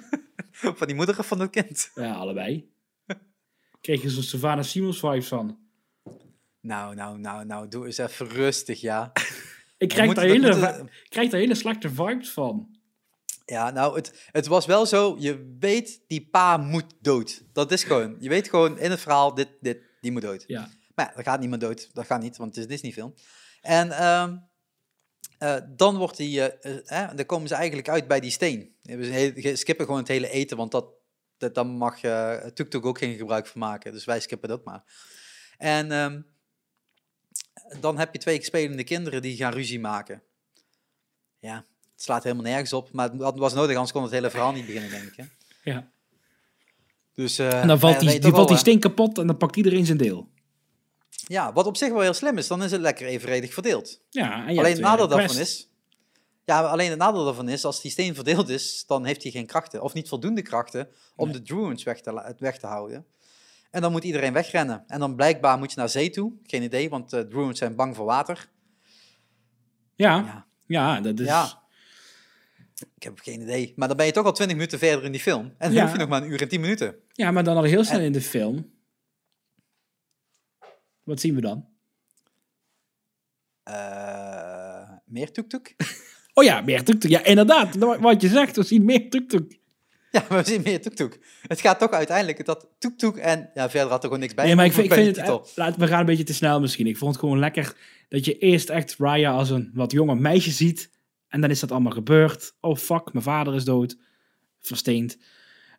<laughs> van die moeder of van het kind? Ja, allebei. Kreeg je zo'n Savannah Simons vibes van. Nou, nou, nou, nou, doe eens even rustig, ja. <laughs> Ik krijg, daar dat hele, krijg daar hele slechte vibes van. Ja, nou, het, het was wel zo, je weet, die pa moet dood. Dat is gewoon, je weet gewoon in het verhaal, dit, dit, die moet dood. Ja. Maar ja, dat gaat niet meer dood, dat gaat niet, want het is een Disney-film. En ehm, eh, dan wordt die, eh, eh, eh, dan komen ze eigenlijk uit bij die steen. He- skippen gewoon het hele eten, want dat, dat, dan mag je Tuk Tuk ook geen gebruik van maken. Dus wij skippen dat maar. En ehm, dan heb je twee spelende kinderen die gaan ruzie maken. Ja, het slaat helemaal nergens op. Maar dat was nodig, anders kon het hele verhaal niet beginnen, denk ik. Hè? Ja. Dus, eh, En dan valt die, die, valt die eh, steen kapot en dan pakt iedereen zijn deel. Ja, wat op zich wel heel slim is, dan is het lekker evenredig verdeeld. Ja, alleen het nadeel een daarvan is... Ja, alleen het nadeel daarvan is, als die steen verdeeld is, dan heeft hij geen krachten. Of niet voldoende krachten om Nee. de druids weg te, het weg te houden. En dan moet iedereen wegrennen. En dan blijkbaar moet je naar zee toe. Geen idee, want de druids zijn bang voor water. Ja, Ja, ja, dat is... Ja. Ik heb geen idee. Maar dan ben je toch al 20 minuten verder in die film. En dan Ja. hoef je nog maar een uur en 10 minuten. Ja, maar dan al heel snel En- in de film. Wat zien we dan? Eh, meer tuk-tuk? <laughs> Oh ja, meer tuk-tuk. Ja, inderdaad. Wat je zegt, we zien meer tuk-tuk. Ja, maar we zien meer tuk-tuk. Het gaat toch uiteindelijk dat tuk-tuk en... Ja, verder had er gewoon niks bij. Nee, maar ik vind, ik vind het... Laat, we gaan een beetje te snel misschien. Ik vond het gewoon lekker dat je eerst echt Raya als een wat jonger meisje ziet. En dan is dat allemaal gebeurd. Oh fuck, mijn vader is dood. Versteend.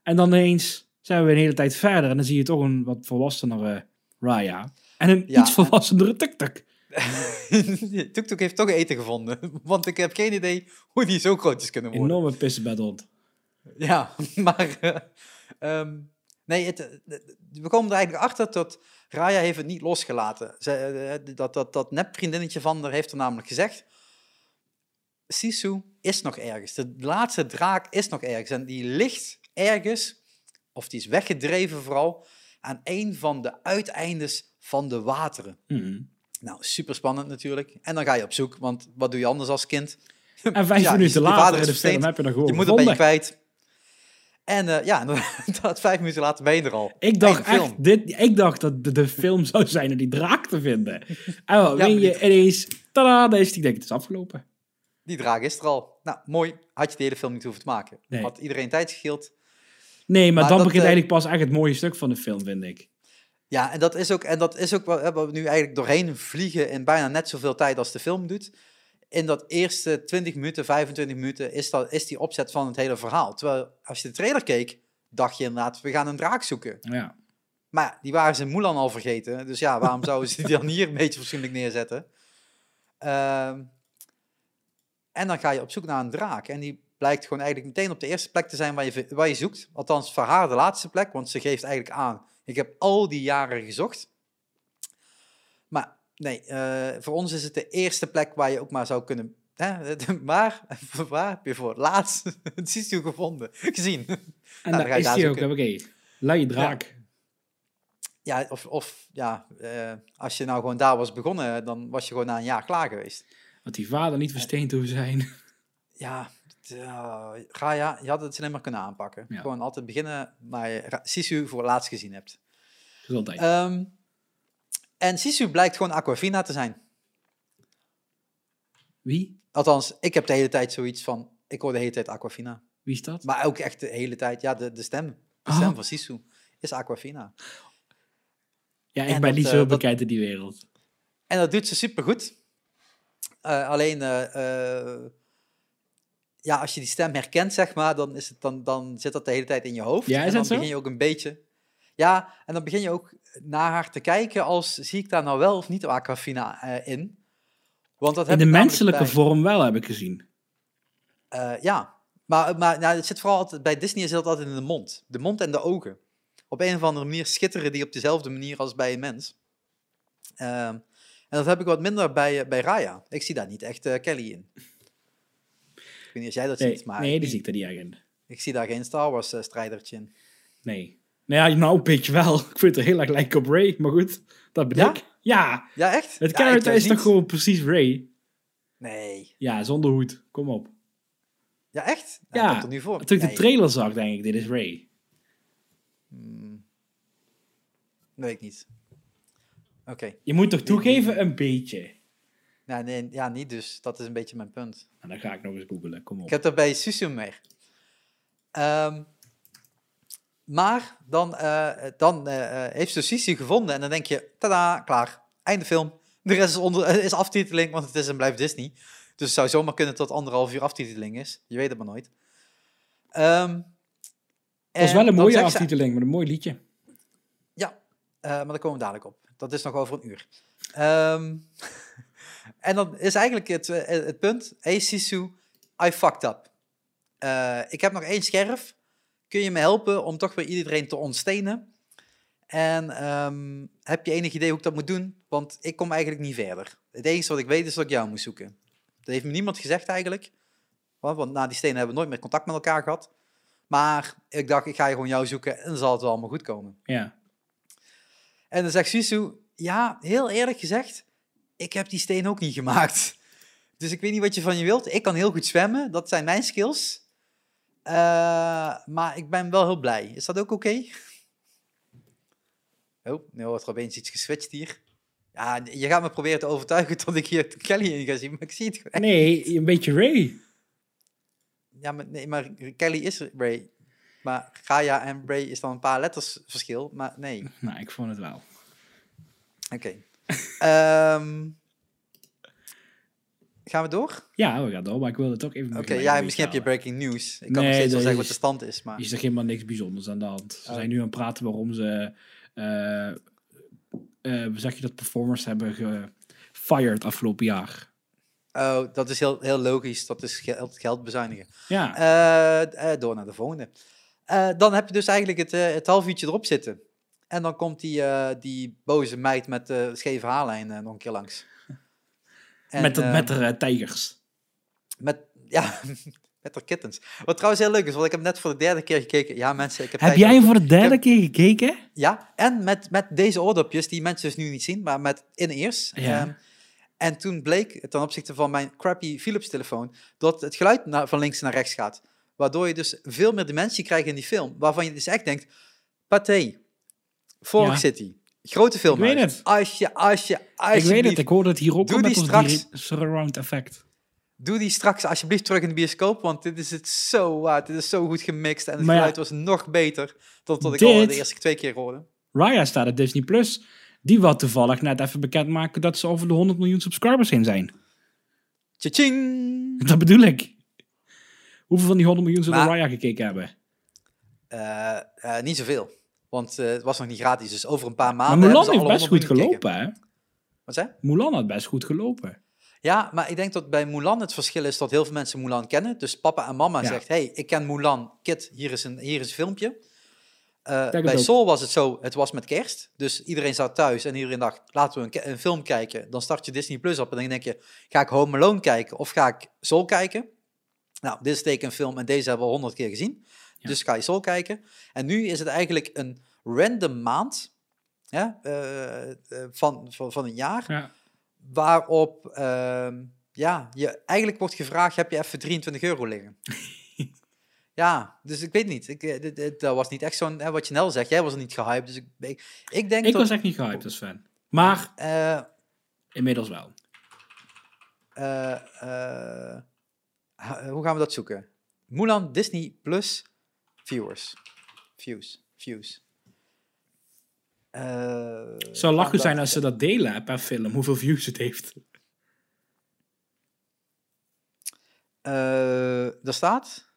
En dan ineens zijn we een hele tijd verder. En dan zie je toch een wat volwassenere Raya. En een Ja, iets volwassenere tuk-tuk. <laughs> Tuk-tuk heeft toch eten gevonden. Want ik heb geen idee hoe die zo groot is kunnen worden. Enorme pissebedhond. Ja, <laughs> maar... eh, ehm, nee, het, eh, we komen er eigenlijk achter dat Raya heeft het niet losgelaten. Ze, eh, dat, dat, dat nepvriendinnetje van haar heeft er namelijk gezegd... Sisu is nog ergens. De laatste draak is nog ergens. En die ligt ergens, of die is weggedreven vooral, aan een van de uiteindes van de wateren. Mhm. Nou, super spannend natuurlijk. En dan ga je op zoek, want wat doe je anders als kind? En vijf <laughs> Ja, minuten later in de film heb je dan gewoon Je moeder ben je kwijt. En eh, ja, <laughs> dat vijf minuten later ben je er al. Ik dacht echt, dit, ik dacht dat de, de film zou zijn om die draak te vinden. <laughs> En wat, Ja, je ineens, tada, dan is die, ik denk, het is afgelopen. Die draak is er al. Nou, mooi. Had je de hele film niet hoeven te maken. Nee. Had iedereen tijd gescheeld. Nee, maar, Maar dan dat, begint eh, eigenlijk pas echt het mooie stuk van de film, vind ik. Ja, en dat is ook, en dat is ook wat we nu eigenlijk doorheen vliegen in bijna net zoveel tijd als de film doet. In dat eerste 20 minuten, 25 minuten is, dat, is die opzet van het hele verhaal. Terwijl als je de trailer keek, dacht je inderdaad, we gaan een draak zoeken. Ja. Maar die waren ze in Mulan al vergeten. Dus ja, waarom zouden ze die dan hier een beetje fatsoenlijk neerzetten? Ehm, en dan ga je op zoek naar een draak. En die blijkt gewoon eigenlijk meteen op de eerste plek te zijn waar je, waar je zoekt. Althans, voor haar de laatste plek, want ze geeft eigenlijk aan. Ik heb al die jaren gezocht. Maar nee, eh, voor ons is het de eerste plek waar je ook maar zou kunnen... Hè? <laughs> Maar <laughs> waar heb je voor het laatst <laughs> het Sisu gevonden? Gezien? En dan ga daar je is daar ook, oké. Luie draak. Ja, of, of ja, eh, als je nou gewoon daar was begonnen, dan was je gewoon na een jaar klaar geweest. Dat die vader niet versteend hoeft zijn. <laughs> Ja, eh, Gaia, je had het slimmer kunnen aanpakken. Ja. Gewoon altijd beginnen waar je Sisu voor laatst gezien hebt. Gezondheid. Ehm, en Sisu blijkt gewoon Aquafina te zijn. Wie? Althans, ik heb de hele tijd zoiets van, ik hoor de hele tijd Aquafina. Wie is dat? Maar ook echt de hele tijd, ja, de, de stem. De Oh. stem van Sisu is Aquafina. Ja, ik en ben dat, niet eh, zo bekend in die wereld. En dat doet ze supergoed. Eh alleen, eh, eh, ja, als je die stem herkent, zeg maar, dan, is het, dan, dan zit dat de hele tijd in je hoofd. Ja, is en dan dat zo? begin je ook een beetje... Ja, en dan begin je ook naar haar te kijken als, zie ik daar nou wel of niet Aquafina in? Want dat In heb de menselijke bij- vorm wel, heb ik gezien. ja, maar, maar nou, het zit vooral altijd, bij Disney is het altijd in de mond. De mond en de ogen. Op een of andere manier schitteren die op dezelfde manier als bij een mens. Ehm, en dat heb ik wat minder bij, eh, bij Raya. Ik zie daar niet echt eh, Kelly in. Ik weet niet of jij dat Nee, ziet, maar nee die zie ik er niet echt in. ik zie daar geen Star Wars eh, strijdertje in. Nee. Nou ja, nou een beetje wel. <laughs> Ik vind het heel erg lijken op Ray, maar goed. Dat ben Ja? ik. Ja, Ja, echt? het ja, character ik is toch gewoon precies Ray? Nee. Ja, zonder hoed. Kom op. Ja, echt? Nou, Ja, komt er nu voor. Toen ik de trailer zag, denk ik, dit is Ray. Hmm. Weet ik niet. Oké. Je moet toch toegeven, een beetje. Ja, nee, ja, niet dus. Dat is een beetje mijn punt. En dan ga ik nog eens googelen. Kom op. Ik heb er bij Susu meer. Ehm, maar dan, eh, dan eh, eh, heeft ze Susu gevonden en dan denk je, tada, klaar. Einde film. De rest is, onder, is aftiteling, want het is en blijft Disney. Dus het zou zomaar kunnen tot anderhalf uur aftiteling is. Je weet het maar nooit. Ehm, Dat was wel een mooie zegt ze- aftiteling met een mooi liedje. Ja, maar daar komen we dadelijk op. Dat is nog over een uur. Ehm, <laughs> en dan is eigenlijk het, eh, het punt. Hey Sisu, I fucked up. Eh, ik heb nog één scherf. Kun je me helpen om toch weer iedereen te ontstenen? En ehm, heb je enig idee hoe ik dat moet doen? Want ik kom eigenlijk niet verder. Het enige wat ik weet is dat ik jou moet zoeken. Dat heeft me niemand gezegd eigenlijk. Want, na die stenen hebben we nooit meer contact met elkaar gehad. Maar ik dacht, ik ga gewoon jou zoeken en dan zal het wel allemaal goed komen. Ja. En dan zegt Susu, ja, heel eerlijk gezegd, ik heb die steen ook niet gemaakt. Dus ik weet niet wat je van je wilt. Ik kan heel goed zwemmen, dat zijn mijn skills. Eh, maar ik ben wel heel blij. Is dat ook oké? Oh, nu wordt er opeens iets geswitcht hier. Ja, je gaat me proberen te overtuigen tot ik hier Kelly in ga zien, maar ik zie het gewoon. Nee, een beetje Ray. Ja, maar, nee, maar Kelly is Ray. Maar Gaia en Bray is dan een paar letters verschil, maar nee. <laughs> Nou, ik vond het wel. Oké. Ehm, gaan we door? Ja, we gaan door, maar ik wilde toch even... Oké, ja, misschien heb je breaking news. Ik kan Nee, nog steeds wel zeggen wat de stand is, maar... Is er helemaal niks bijzonders aan de hand. Ze Oh. zijn nu aan het praten waarom ze... eh, hoe zeg je dat? Performers hebben gefired afgelopen jaar. Oh, dat is heel, heel logisch. Dat is geld, geld bezuinigen. Ja, eh, door naar de volgende. Eh, dan heb je dus eigenlijk het, eh, het half uurtje erop zitten. En dan komt die, eh, die boze meid met de scheve haarlijn nog een keer langs. <laughs> En, met, de, met de eh, tijgers. met, <laughs> ja, met haar kittens. Wat trouwens heel leuk is, want ik heb net voor de derde keer gekeken. Ja, mensen, ik heb Heb jij voor de derde heb- keer gekeken? Ja, en met, met deze oordopjes, die mensen dus nu niet zien, maar met in-ears. Ja. Ehm, en toen bleek, ten opzichte van mijn crappy Philips-telefoon, dat het geluid naar, van links naar rechts gaat. Waardoor je dus veel meer dimensie krijgt in die film. Waarvan je dus echt denkt, Pathé, Fork Ja. City, grote film. Ik weet het. Als je, als je, Ik weet het, ik hoorde het hier ook Doe al met die straks. surround effect. doe die straks alsjeblieft terug in de bioscoop, want dit is het zo waard. Dit is zo goed gemixt en het Maar ja, geluid was nog beter dan tot ik al de eerste twee keer hoorde. Raya staat op Disney+. Plus. Die wil toevallig net even bekendmaken dat ze over de 100 miljoen subscribers heen zijn. Tja-ching! Dat bedoel ik. Hoeveel van die 100 miljoen zullen Maar- Raya gekeken hebben? Eh, eh, niet zoveel. Want eh, het was nog niet gratis. Dus over een paar Maar maanden. Mulan hebben heeft best goed 100 miljoen gelopen, hè? Wat zei? Mulan had best goed gelopen. Ja, maar ik denk dat bij Mulan het verschil is dat heel veel mensen Mulan kennen. Dus papa en mama Ja. zegt, hey, ik ken Mulan. Kid, hier is een, hier is een filmpje. Bij. Soul was het zo, het was met kerst. Dus iedereen zat thuis en iedereen dacht, laten we een, een film kijken. Dan start je Disney Plus op en dan denk je, ga ik Home Alone kijken of ga ik Soul kijken? Nou, dit is teken een film en deze hebben we al honderd keer gezien. Ja. Dus ga je Soul kijken. En nu is het eigenlijk een random maand ja, eh, eh, van, van, van een jaar Ja. waarop ehm, ja, je eigenlijk wordt gevraagd, heb je even 23 euro liggen? <laughs> ja, dus ik weet niet. Ik, eh, dat was niet echt zo'n, hè, wat je zegt, jij was er niet gehyped. Dus ik, ik, ik denk Ik was echt niet gehyped als fan. Maar inmiddels wel. Eh, hoe gaan we dat zoeken? Mulan Disney Plus viewers. Views. Views. Eh, Het zou lachen zijn als ze dat delen per film, hoeveel views het heeft. Eh, er staat.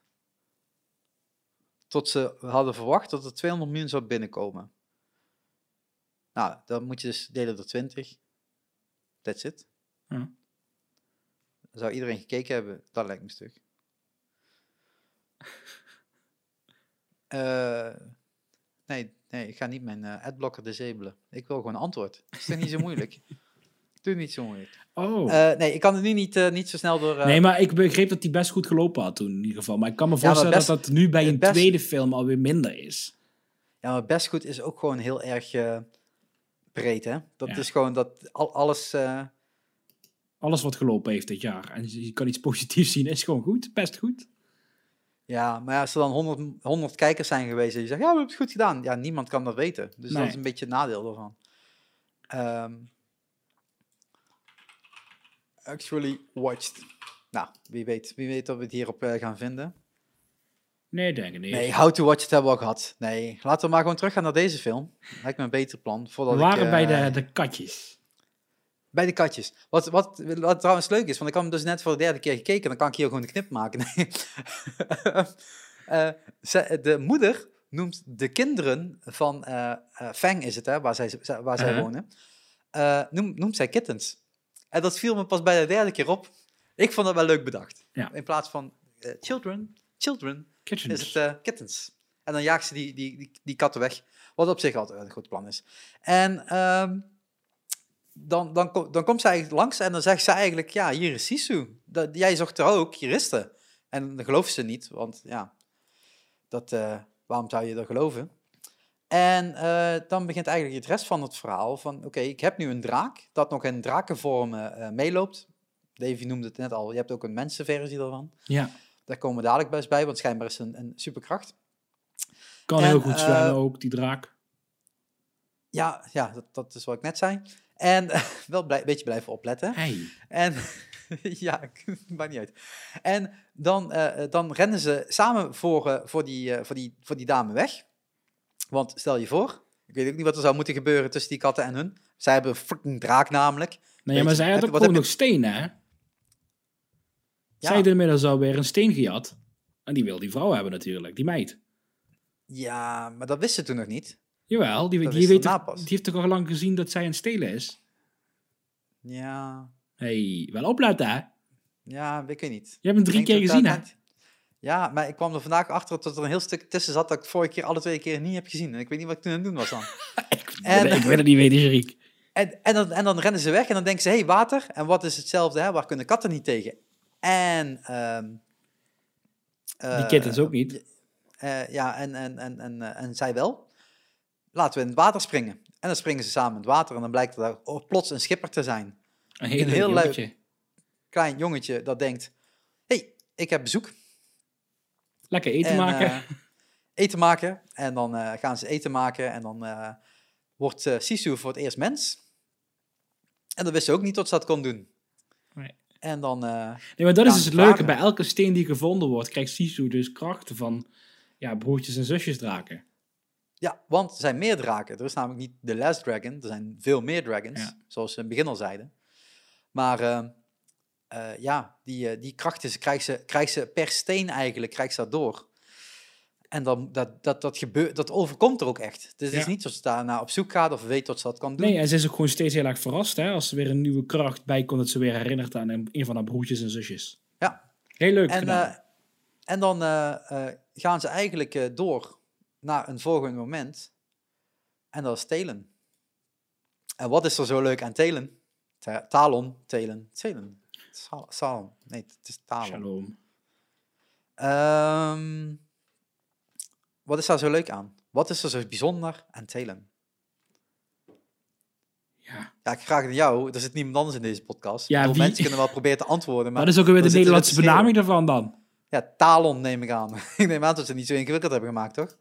Tot ze hadden verwacht dat er 200 miljoen zou binnenkomen. Nou, dan moet je dus delen door 20. That's it. Ja. Zou iedereen gekeken hebben? Dat lijkt me stug. <laughs> Eh, nee, nee, ik ga niet mijn eh, adblocker disabelen. Ik wil gewoon een antwoord. Is toch niet zo moeilijk? <laughs> Doe niet zo moeilijk. Oh. Eh, nee, ik kan het nu niet, niet zo snel door... nee, maar ik begreep dat hij best goed gelopen had toen in ieder geval. Maar ik kan me voorstellen best- dat dat nu bij een best- tweede film alweer minder is. Ja, maar best goed is ook gewoon heel erg breed, hè? Dat Ja. is gewoon dat al, alles... Alles wat gelopen heeft dit jaar. En je kan iets <laughs> positiefs zien, is gewoon goed. Best goed. ja, maar als er dan 100, 100 kijkers zijn geweest en die zeggen, ja, we hebben het goed gedaan. Ja, niemand kan dat weten. Dus Nee. dat is een beetje het nadeel daarvan. Ehm, actually watched. Nou, wie weet, wie weet dat we het hierop eh, gaan vinden. Nee, denk ik niet. Nee, How to Watch It hebben we al gehad. Nee, laten we maar gewoon teruggaan naar deze film. Lijkt me een beter plan. Voordat We waren ik, bij eh, de, de katjes. Bij de katjes. Wat, wat, wat trouwens leuk is, want ik had hem dus net voor de derde keer gekeken, dan kan ik hier gewoon de knip maken. <laughs> Eh, ze- de moeder noemt de kinderen van eh, eh, Fang, is het hè, waar zij, waar zij Uh-huh. wonen, noemt, noemt zij kittens. En dat viel me pas bij de derde keer op. Ik vond dat wel leuk bedacht. Ja. In plaats van children, children, Kitchens. is het kittens. En dan jaagt ze die, die, die, die katten weg. Wat op zich altijd een goed plan is. En ehm, dan, dan, dan komt ze eigenlijk langs en dan zegt ze eigenlijk, ja, hier is Sisu. Dat, jij zocht er ook, hier is ze. En dan gelooft ze niet, want ja, dat, eh, waarom zou je dat geloven? En eh, dan begint eigenlijk het rest van het verhaal van, oké, ik heb nu een draak dat nog in drakenvorm eh, meeloopt. Davy noemde het net al, je hebt ook een mensenversie daarvan. ja, Daar komen we dadelijk best bij, want schijnbaar is een, een superkracht. kan en, heel goed zwemmen ook, die draak. Ja, ja dat, dat is wat ik net zei. En <laughs> wel blij- een beetje blijven opletten. Hey. En <laughs> ja, <laughs> maakt niet uit. En dan, eh, eh, dan rennen ze samen voor, eh, voor, die, voor, die, voor die dame weg. Want stel je voor, ik weet ook niet wat er zou moeten gebeuren tussen die katten en hun. Zij hebben een fucking draak namelijk. Nee, maar zij had ook gewoon nog stenen, hè? Ja. Zij had inmiddels alweer een steen gejat. En die wil die vrouw hebben natuurlijk, die meid. Ja, maar dat wisten ze toen nog niet. Jawel, die, die, weet toch, die heeft toch al lang gezien dat zij een stelen is? Ja, hey, wel opletten, hè? ja, ik weet niet. Je hebt hem drie Ik keer gezien, hè? net- Ja, maar ik kwam er vandaag achter dat er een heel stuk tussen zat dat ik vorige keer alle twee keer niet heb gezien. En ik weet niet wat ik toen aan het doen was dan. <laughs> En- ik wil het niet weten, Jeriek. En, en, dan, en dan rennen ze weg en dan denken ze, hé, hey, water. En wat is hetzelfde, hè? waar kunnen katten niet tegen? En... ehm, Die eh, kittens ook niet. eh, ja, en, en, en, en, eh, en zij wel. Laten we in het water springen. En dan springen ze samen in het water en dan blijkt er daar plots een schipper te zijn. Een heel, heel heel leuk. Klein jongetje dat denkt, hé, hey, ik heb bezoek. Lekker eten En, maken. eh, eten maken. En dan eh, gaan ze eten maken. En dan eh, wordt Sisu voor het eerst mens. En dat wist ze ook niet dat ze dat kon doen. Nee. En dan... nee, maar dat is dus het leuke. Bij elke steen die gevonden wordt, krijgt Sisu dus krachten van ja, broertjes en zusjes draken. Ja, want er zijn meer draken. Er is namelijk niet de last dragon. Er zijn veel meer dragons. Ja. Zoals we in het begin al zeiden. Maar eh, eh, ja, die, eh, die krachten krijgt ze, krijgt ze per steen eigenlijk. Krijgt ze dat door. En dan, dat, dat, dat, gebeurt, dat overkomt er ook echt. Dus het is niet zo dat ze daarna op zoek gaat of weet dat ze dat kan doen. Nee, en ze is ook gewoon steeds heel erg verrast hè, als er weer een nieuwe kracht bij komt, dat ze weer herinnert aan een, van haar broertjes en zusjes. Ja. Heel leuk En, eh, en dan gaan ze eigenlijk door naar een volgend moment. En dat is telen. En wat is er zo leuk aan telen? Ta- Talon, telen, telen. Sal- Salon. Nee, het is talon. Shalom. Ehm, wat is daar zo leuk aan? Wat is er zo bijzonder aan telen? Ja. Ja, ik vraag het jou. Er zit niemand anders in deze podcast. Ja, Mensen kunnen wel proberen te antwoorden. Maar dat is ook weer de Nederlandse benaming daarvan dan. Ja, talon neem ik aan. <laughs> ik neem aan dat ze het niet zo ingewikkeld hebben gemaakt, toch?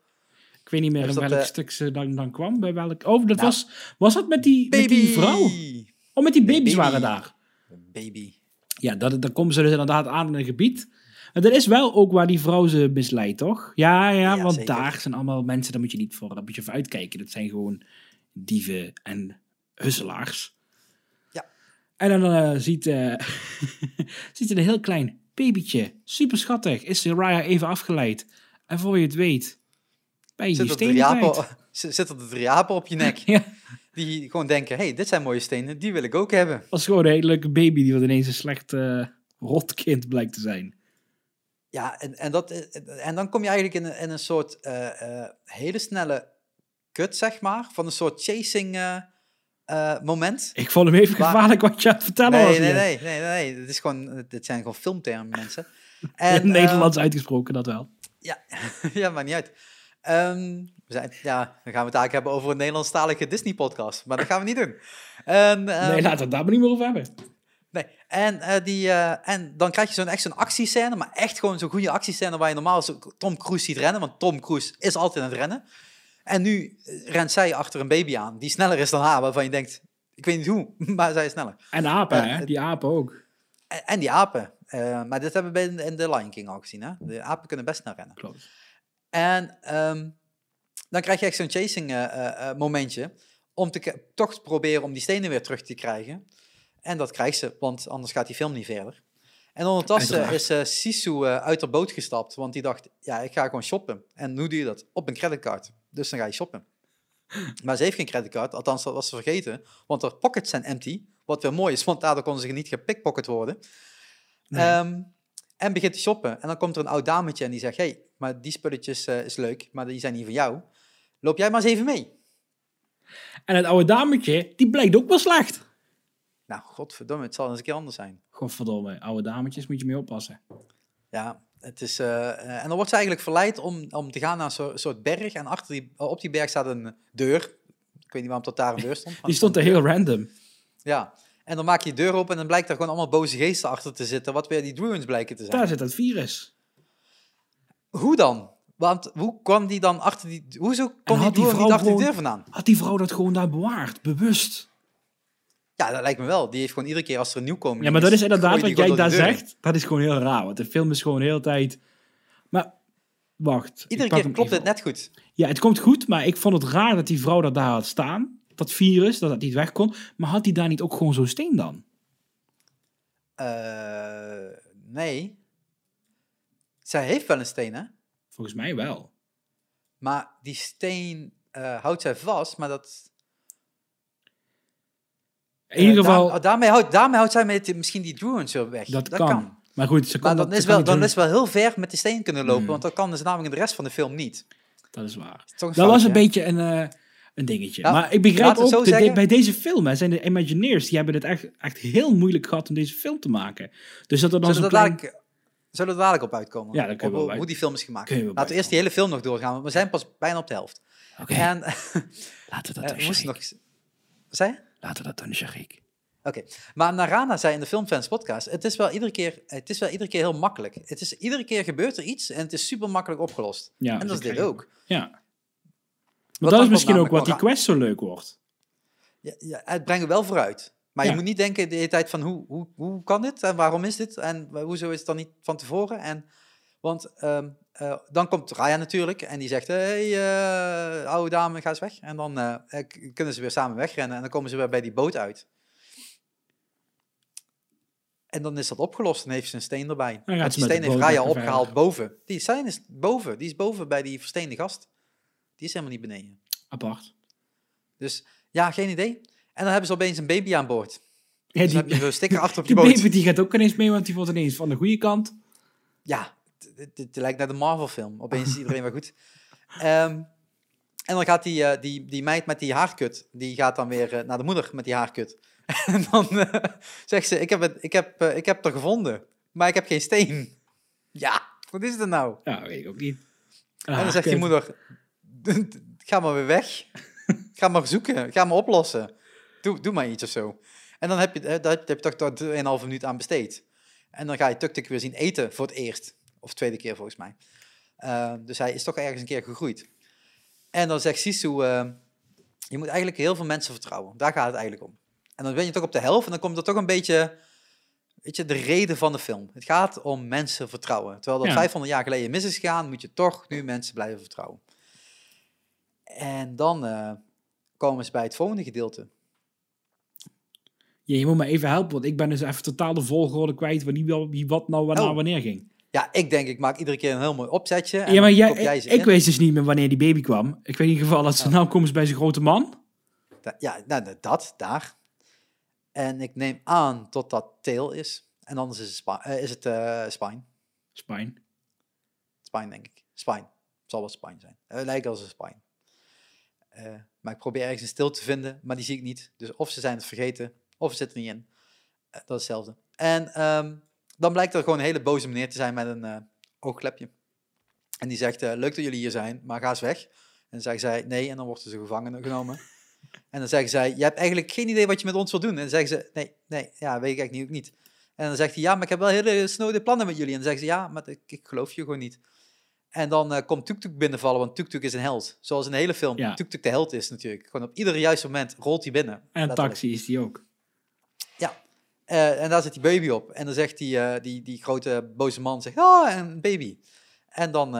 Ik weet niet meer in welk stuk ze dan, dan kwam. Bij welk... Oh, dat Nou. was, was dat met die, met die vrouw? Oh, met die baby's baby. waren daar. Baby. Ja, dat, dan komen ze dus inderdaad aan in een gebied. Maar dat is wel ook waar die vrouw ze misleidt, toch? Ja, ja, Ja, want zeker. daar zijn allemaal mensen, daar moet je niet voor, daar moet je voor uitkijken. Dat zijn gewoon dieven en husselaars. Ja. En dan eh, ziet, eh <laughs> ziet ze een heel klein babytje, super schattig, is Raya even afgeleid. En voor je het weet, ben je <laughs> Zit er, drie stenen apen, kwijt. z- zitten er drie apen op je nek? <laughs> Ja, Die gewoon denken, hey, dit zijn mooie stenen, die wil ik ook hebben. als gewoon een hele leuke baby die wat ineens een slecht eh, rotkind blijkt te zijn. Ja, en, en, dat, en dan kom je eigenlijk in een, in een soort eh, eh, hele snelle kut, zeg maar. Van een soort chasing moment. Ik vond hem even gevaarlijk wat je aan het vertellen Nee, was. nee, nee, nee, nee, nee. Dit, is gewoon, dit zijn gewoon filmtermen, mensen. <laughs> En, Nederlands uitgesproken, dat wel. Ja, ja, maakt niet uit. Ehm, we zijn, ja, dan gaan we het eigenlijk hebben over een Nederlandstalige Disney-podcast. Maar dat gaan we niet doen. En, ehm, nee, laten we het daar maar niet meer over hebben. nee. En, eh, die, eh, en dan krijg je zo'n echt zo'n actiescène, maar echt gewoon zo'n goede actiescène waar je normaal Tom Cruise ziet rennen, want Tom Cruise is altijd aan het rennen. En nu eh, rent zij achter een baby aan, die sneller is dan haar, waarvan je denkt, ik weet niet hoe, <laughs> maar zij is sneller. En apen, hè? Die apen ook. En, en die apen. Maar dit hebben we in, in The Lion King al gezien, hè? De apen kunnen best snel rennen. Klopt. En ehm, dan krijg je echt zo'n chasing eh, eh, eh, momentje. Om te, toch te proberen om die stenen weer terug te krijgen. En dat krijgt ze, want anders gaat die film niet verder. En ondertussen Uiteraard. is eh Sisu uit de boot gestapt, want die dacht, ja, ik ga gewoon shoppen. En hoe doe je dat? Op een creditcard. Dus dan ga je shoppen. Maar ze heeft geen creditcard, althans dat was ze vergeten, want haar pockets zijn empty. Wat weer mooi is, want daardoor kon ze niet gepickpocket worden. Nee. Ehm, en begint te shoppen. En dan komt er een oud dametje en die zegt, hey, maar die spulletjes eh, is leuk, maar die zijn niet van jou. Loop jij maar eens even mee. En het oude dametje, die blijkt ook wel slecht. Nou, godverdomme, het zal eens een keer anders zijn. Godverdomme, oude dametjes moet je mee oppassen. Ja, het is, eh, en dan wordt ze eigenlijk verleid om, om te gaan naar zo'n soort berg. En achter die, op die berg staat een deur. Ik weet niet waarom tot daar een deur stond. <laughs> Die stond er heel random. Ja, en dan maak je de deur open en dan blijkt er gewoon allemaal boze geesten achter te zitten. Wat weer die druins blijken te zijn. Daar zit het virus. Hoe dan? Want hoe kwam die dan achter die... Hoezo kon die die vrouw niet achter die deur vandaan? Had die vrouw dat gewoon daar bewaard, bewust? Ja, dat lijkt me wel. Die heeft gewoon iedere keer als er een nieuwkomer Ja, maar dat is inderdaad wat jij daar de zegt. Dat is gewoon heel raar, want de film is gewoon de hele tijd... Maar, wacht. Iedere keer klopt het net goed. Ja, het komt goed, maar ik vond het raar dat die vrouw dat daar had staan. Dat virus, dat het niet weg kon. Maar had die daar niet ook gewoon zo'n steen dan? Eh, nee. Zij heeft wel een steen, hè? Volgens mij wel. Maar die steen eh, houdt zij vast, maar dat... In ieder eh, geval, daar- daarmee, houdt, daarmee houdt zij met, misschien die druins zo weg. dat, kan. Maar goed, ze kan Maar dat, dan ze is, wel, dan is wel heel ver met die steen kunnen lopen, Hmm. want dat kan dus namelijk in de rest van de film niet. Dat is waar. Dat was een beetje een, een dingetje. Ja, maar ik begrijp ook, de- de- bij deze film hè, zijn de Imagineers, die hebben het echt, echt heel moeilijk gehad om deze film te maken. Dus dat er dan Zullen zo'n klein... dadelijk, zullen we er dadelijk op uitkomen? Ja, daar kunnen we hoe die film is gemaakt. we Laten we eerst die hele film nog doorgaan, want we zijn pas bijna op de helft. Oké, En <laughs> laten we eh, dat we doen, Sharik. nog... Laten we dat doen, Sharik. Oké, maar Narana zei in de Filmfans podcast, het is, wel iedere keer, het is wel iedere keer heel makkelijk. Het is, iedere keer gebeurt er iets en het is super makkelijk opgelost. Ja, en dus dat is ik dit ook. Ja. Dan dat is misschien ook wat die quest zo leuk wordt. Ja, ja, het brengt wel vooruit. Maar Ja. je moet niet denken de hele tijd van hoe, hoe, hoe kan dit en waarom is dit en hoezo is het dan niet van tevoren. En, want ehm, eh, dan komt Raya natuurlijk en die zegt, hey, eh, oude dame, ga eens weg. En dan eh, kunnen ze weer samen wegrennen en dan komen ze weer bij die boot uit. En dan is dat opgelost en heeft ze een steen erbij. Want ze die steen heeft Raya opgehaald boven. Die steen is boven, die is boven bij die versteende gast. Die is helemaal niet beneden. Apart. Dus ja, geen idee. En dan hebben ze opeens een baby aan boord. Ja, Dus die, heb je zo'n sticker achter op <laughs> je die boot. baby die gaat ook ineens mee, want die wordt ineens van de goede kant. Ja, het- lijkt naar de Marvel-film. Opeens is iedereen weer goed. Ehm, en dan gaat die, eh, die, die meid met die haarkut, die gaat dan weer eh, naar de moeder met die haarkut. <laughs> En dan eh, zegt ze, ik heb, het, ik, heb, ik heb het er gevonden, maar ik heb geen steen. Ja, wat is het nou? Ja, weet ik ook niet. en dan zegt die moeder, <laughs> ga maar weer weg. Ga maar zoeken, ga maar oplossen. Doe, doe maar iets of zo. En dan heb je, daar heb je toch tot 2,5 minuut aan besteed. En dan ga je Tuk-Tuk weer zien eten voor het eerst. Of tweede keer volgens mij. Eh, dus hij is toch ergens een keer gegroeid. En dan zegt Sisu, eh, je moet eigenlijk heel veel mensen vertrouwen. Daar gaat het eigenlijk om. En dan ben je toch op de helft en dan komt er toch een beetje, weet je, de reden van de film. Het gaat om mensen vertrouwen. Terwijl dat Ja. 500 jaar geleden mis is gegaan, moet je toch nu mensen blijven vertrouwen. En dan eh, komen ze bij het volgende gedeelte. Ja, je moet me even helpen, want ik ben dus even totaal de volgorde kwijt wanneer wie, wie wat nou waarna Oh. wanneer ging. Ja, ik denk, ik maak iedere keer een heel mooi opzetje. En ja, maar dan jij, kop jij ik, in. weet dus niet meer wanneer die baby kwam. Ik weet in ieder geval dat ze Oh. nou komen ze bij zijn grote man. Da- Ja, nou, dat, daar. En ik neem aan tot dat tail is. En anders is het, spi- eh, is het eh, spine. Spine. Spine, denk ik. Spine. Het zal wel spine zijn. Het lijkt als een spine. Eh, maar ik probeer ergens een stil te vinden, maar die zie ik niet. Dus of ze zijn het vergeten, of ze zitten er niet in. Eh, dat is hetzelfde. En ehm, dan blijkt er gewoon een hele boze meneer te zijn met een eh, oogklepje. En die zegt, leuk dat jullie hier zijn, maar ga eens weg. En dan zeggen zij, nee, en dan worden ze gevangen genomen. <laughs> En dan zeggen zij, je hebt eigenlijk geen idee wat je met ons wil doen. En dan zeggen ze, nee, nee, ja, weet ik eigenlijk niet, ook niet. En dan zegt hij, ja, maar ik heb wel hele snode plannen met jullie. En dan zeggen ze, ja, maar ik, ik geloof je gewoon niet. En dan eh, komt Tuk Tuk binnenvallen, want Tuk Tuk is een held. Zoals in de hele film Ja. Tuk Tuk de held is natuurlijk. Gewoon op ieder juiste moment rolt hij binnen. En Letterlijk. taxi is die ook. Ja. Eh, en daar zit die baby op. En dan zegt die, eh, die, die grote boze man, zegt, ah, een baby. En dan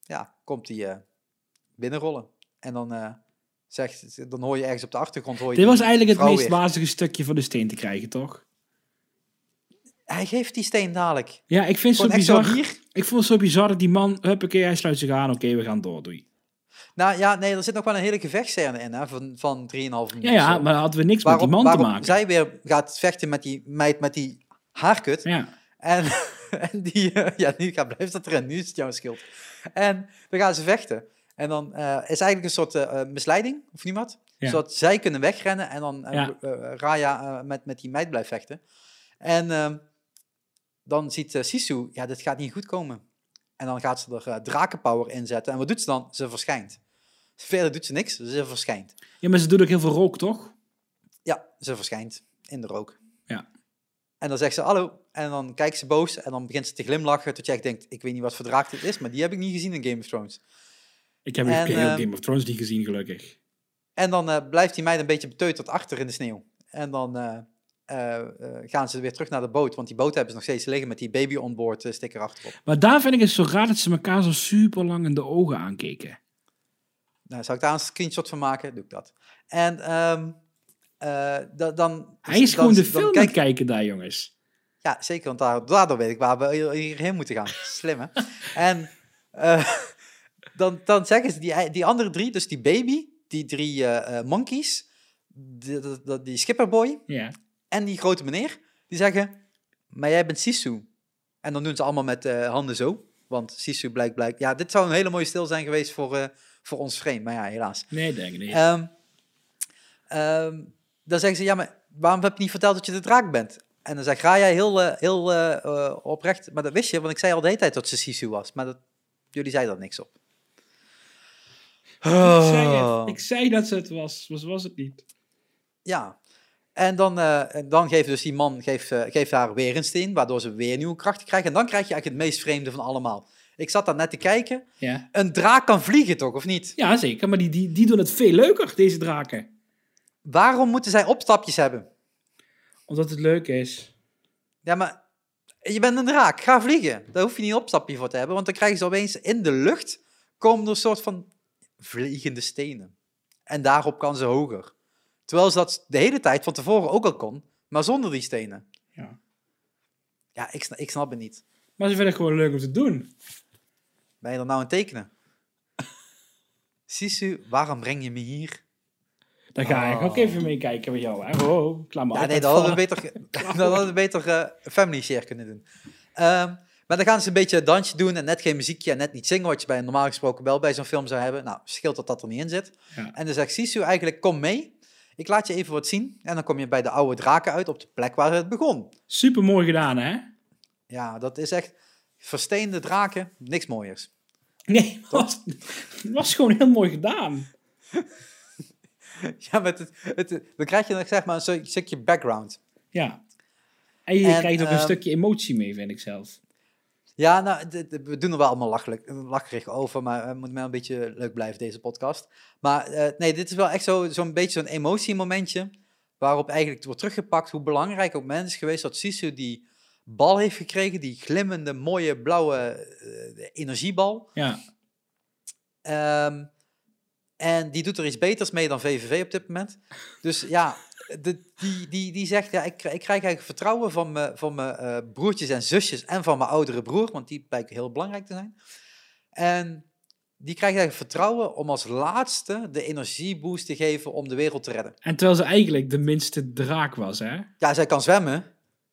ja, komt hij binnenrollen. En dan, zegt, dan hoor je ergens op de achtergrond... Hoor je Dit was eigenlijk het meest wazige stukje van de steen te krijgen, toch? Hij geeft die steen dadelijk. Ja, ik vind het zo bizar. Ik vond het zo bizar dat die man, huppakee, hij sluit zich aan. Oké, we gaan door, doei. Nou ja, nee, er zit nog wel een hele gevechtscène in, hè, van, van 3,5 minuten. Ja, ja, maar hadden we niks met die man te maken. zij weer gaat vechten met die meid met die haarkut. Ja. En, <laughs> en die, eh, ja, nu gaat, blijft dat erin, nu is het jouw schuld. En dan gaan ze vechten. En dan eh, is eigenlijk een soort eh, misleiding, of niet wat? Ja. Zodat zij kunnen wegrennen en dan Ja. Raya met, met die meid blijft vechten. En ehm, dan ziet eh, Sisu, ja, dit gaat niet goed komen. En dan gaat ze er eh, drakenpower inzetten. En wat doet ze dan? Ze verschijnt. Verder doet ze niks, ze verschijnt. ja, maar ze doet ook heel veel rook, toch? Ja, ze verschijnt in de rook. Ja. En dan zegt ze hallo. En dan kijkt ze boos en dan begint ze te glimlachen. Tot je echt denkt, ik weet niet wat voor draak dit is, maar die heb ik niet gezien in Game of Thrones. Ik heb En, heel ehm, Game of Thrones niet gezien, gelukkig. En dan eh, blijft die meid een beetje beteuterd achter in de sneeuw. En dan eh, eh, gaan ze weer terug naar de boot. Want die boot hebben ze nog steeds liggen met die baby onboard eh, sticker achterop. Maar daar vind ik het zo raar dat ze elkaar zo super lang in de ogen aankeken. Nou, zou ik daar een screenshot van maken? Doe ik dat. En ehm, eh, da- dan... Hij is dan- gewoon de film aan kijk- kijken daar, jongens. Ja, zeker, want daar, daardoor weet ik waar we hier- hierheen moeten gaan. <laughs> Slim, hè? En eh, dan, dan zeggen ze, die, die andere drie, dus die baby, die drie monkeys, die- die skipperboy Ja. En die grote meneer, die zeggen, maar jij bent Sisu. En dan doen ze allemaal met eh, handen zo, want Sisu blijkt, blijkt... Ja, dit zou een hele mooie stil zijn geweest voor, eh, voor ons frame, maar ja, helaas. Nee, denk ik niet. Ehm, ehm, dan zeggen ze, ja, maar waarom heb je niet verteld dat je de draak bent? En dan zegt Raya heel, eh, heel oprecht, maar dat wist je, want ik zei al de hele tijd dat ze Sisu was. Maar dat, jullie zeiden daar niks op. ik, zei Oh. het. ik zei dat ze het was, maar ze was het niet. Ja. En dan, eh, dan geeft dus die man geeft, eh, geeft haar weer een steen, waardoor ze weer nieuwe krachten krijgt. En dan krijg je eigenlijk het meest vreemde van allemaal. Ik zat daar net te kijken. Ja, Een draak kan vliegen toch, of niet? ja zeker. Maar die, die, die doen het veel leuker, deze draken. Waarom moeten zij opstapjes hebben? Omdat het leuk is. Ja, maar je bent een draak. Ga vliegen. Daar hoef je niet een opstapje voor te hebben, want dan krijgen ze opeens in de lucht komen er een soort van vliegende stenen. En daarop kan ze hoger. Terwijl ze dat de hele tijd van tevoren ook al kon, maar zonder die stenen. Ja. Ja, ik, ik snap het niet. Maar ze vinden het gewoon leuk om te doen. Ben je er nou aan tekenen? <laughs> Sisu, waarom breng je me hier? Dan ga ik Oh. ook even meekijken met jou. Hè. Oh, me Ja, nee, dat <laughs> <laughs> hadden we beter, dat hadden we beter family share kunnen doen. Ehm, maar dan gaan ze een beetje een dansje doen en net geen muziekje en net niet zingen, wat je bij normaal gesproken wel bij zo'n film zou hebben. Nou, scheelt dat dat er niet in zit. Ja. En dan zegt Sisu eigenlijk, kom mee. Ik laat je even wat zien. En dan kom je bij de oude draken uit op de plek waar het begon. Super mooi gedaan, hè? Ja, dat is echt versteende draken, niks mooiers. Nee, <laughs> het was, het was gewoon heel mooi gedaan. <laughs> Ja, met het, het, dan krijg je nog zeg maar een stuk- stukje background. Ja. En je En, krijgt ook een ehm, stukje emotie mee, vind ik zelf. Ja, nou, we doen er wel allemaal lachelijk, lacherig over, maar het moet wel een beetje leuk blijven, deze podcast. Maar eh, nee, dit is wel echt zo- zo'n beetje zo'n emotiemomentje, waarop eigenlijk wordt teruggepakt hoe belangrijk ook men is geweest dat Sisu die bal heeft gekregen, die glimmende, mooie, blauwe eh, energiebal. Ja. Ehm, en die doet er iets beters mee dan VVV op dit moment. Dus ja, de, die, die, die zegt, ja, ik, ik krijg eigenlijk vertrouwen van mijn van mijn eh, broertjes en zusjes en van mijn oudere broer, want die blijkt heel belangrijk te zijn. En die krijgt eigenlijk vertrouwen om als laatste de energieboost te geven om de wereld te redden. En terwijl ze eigenlijk de minste draak was, hè? Ja, zij kan zwemmen.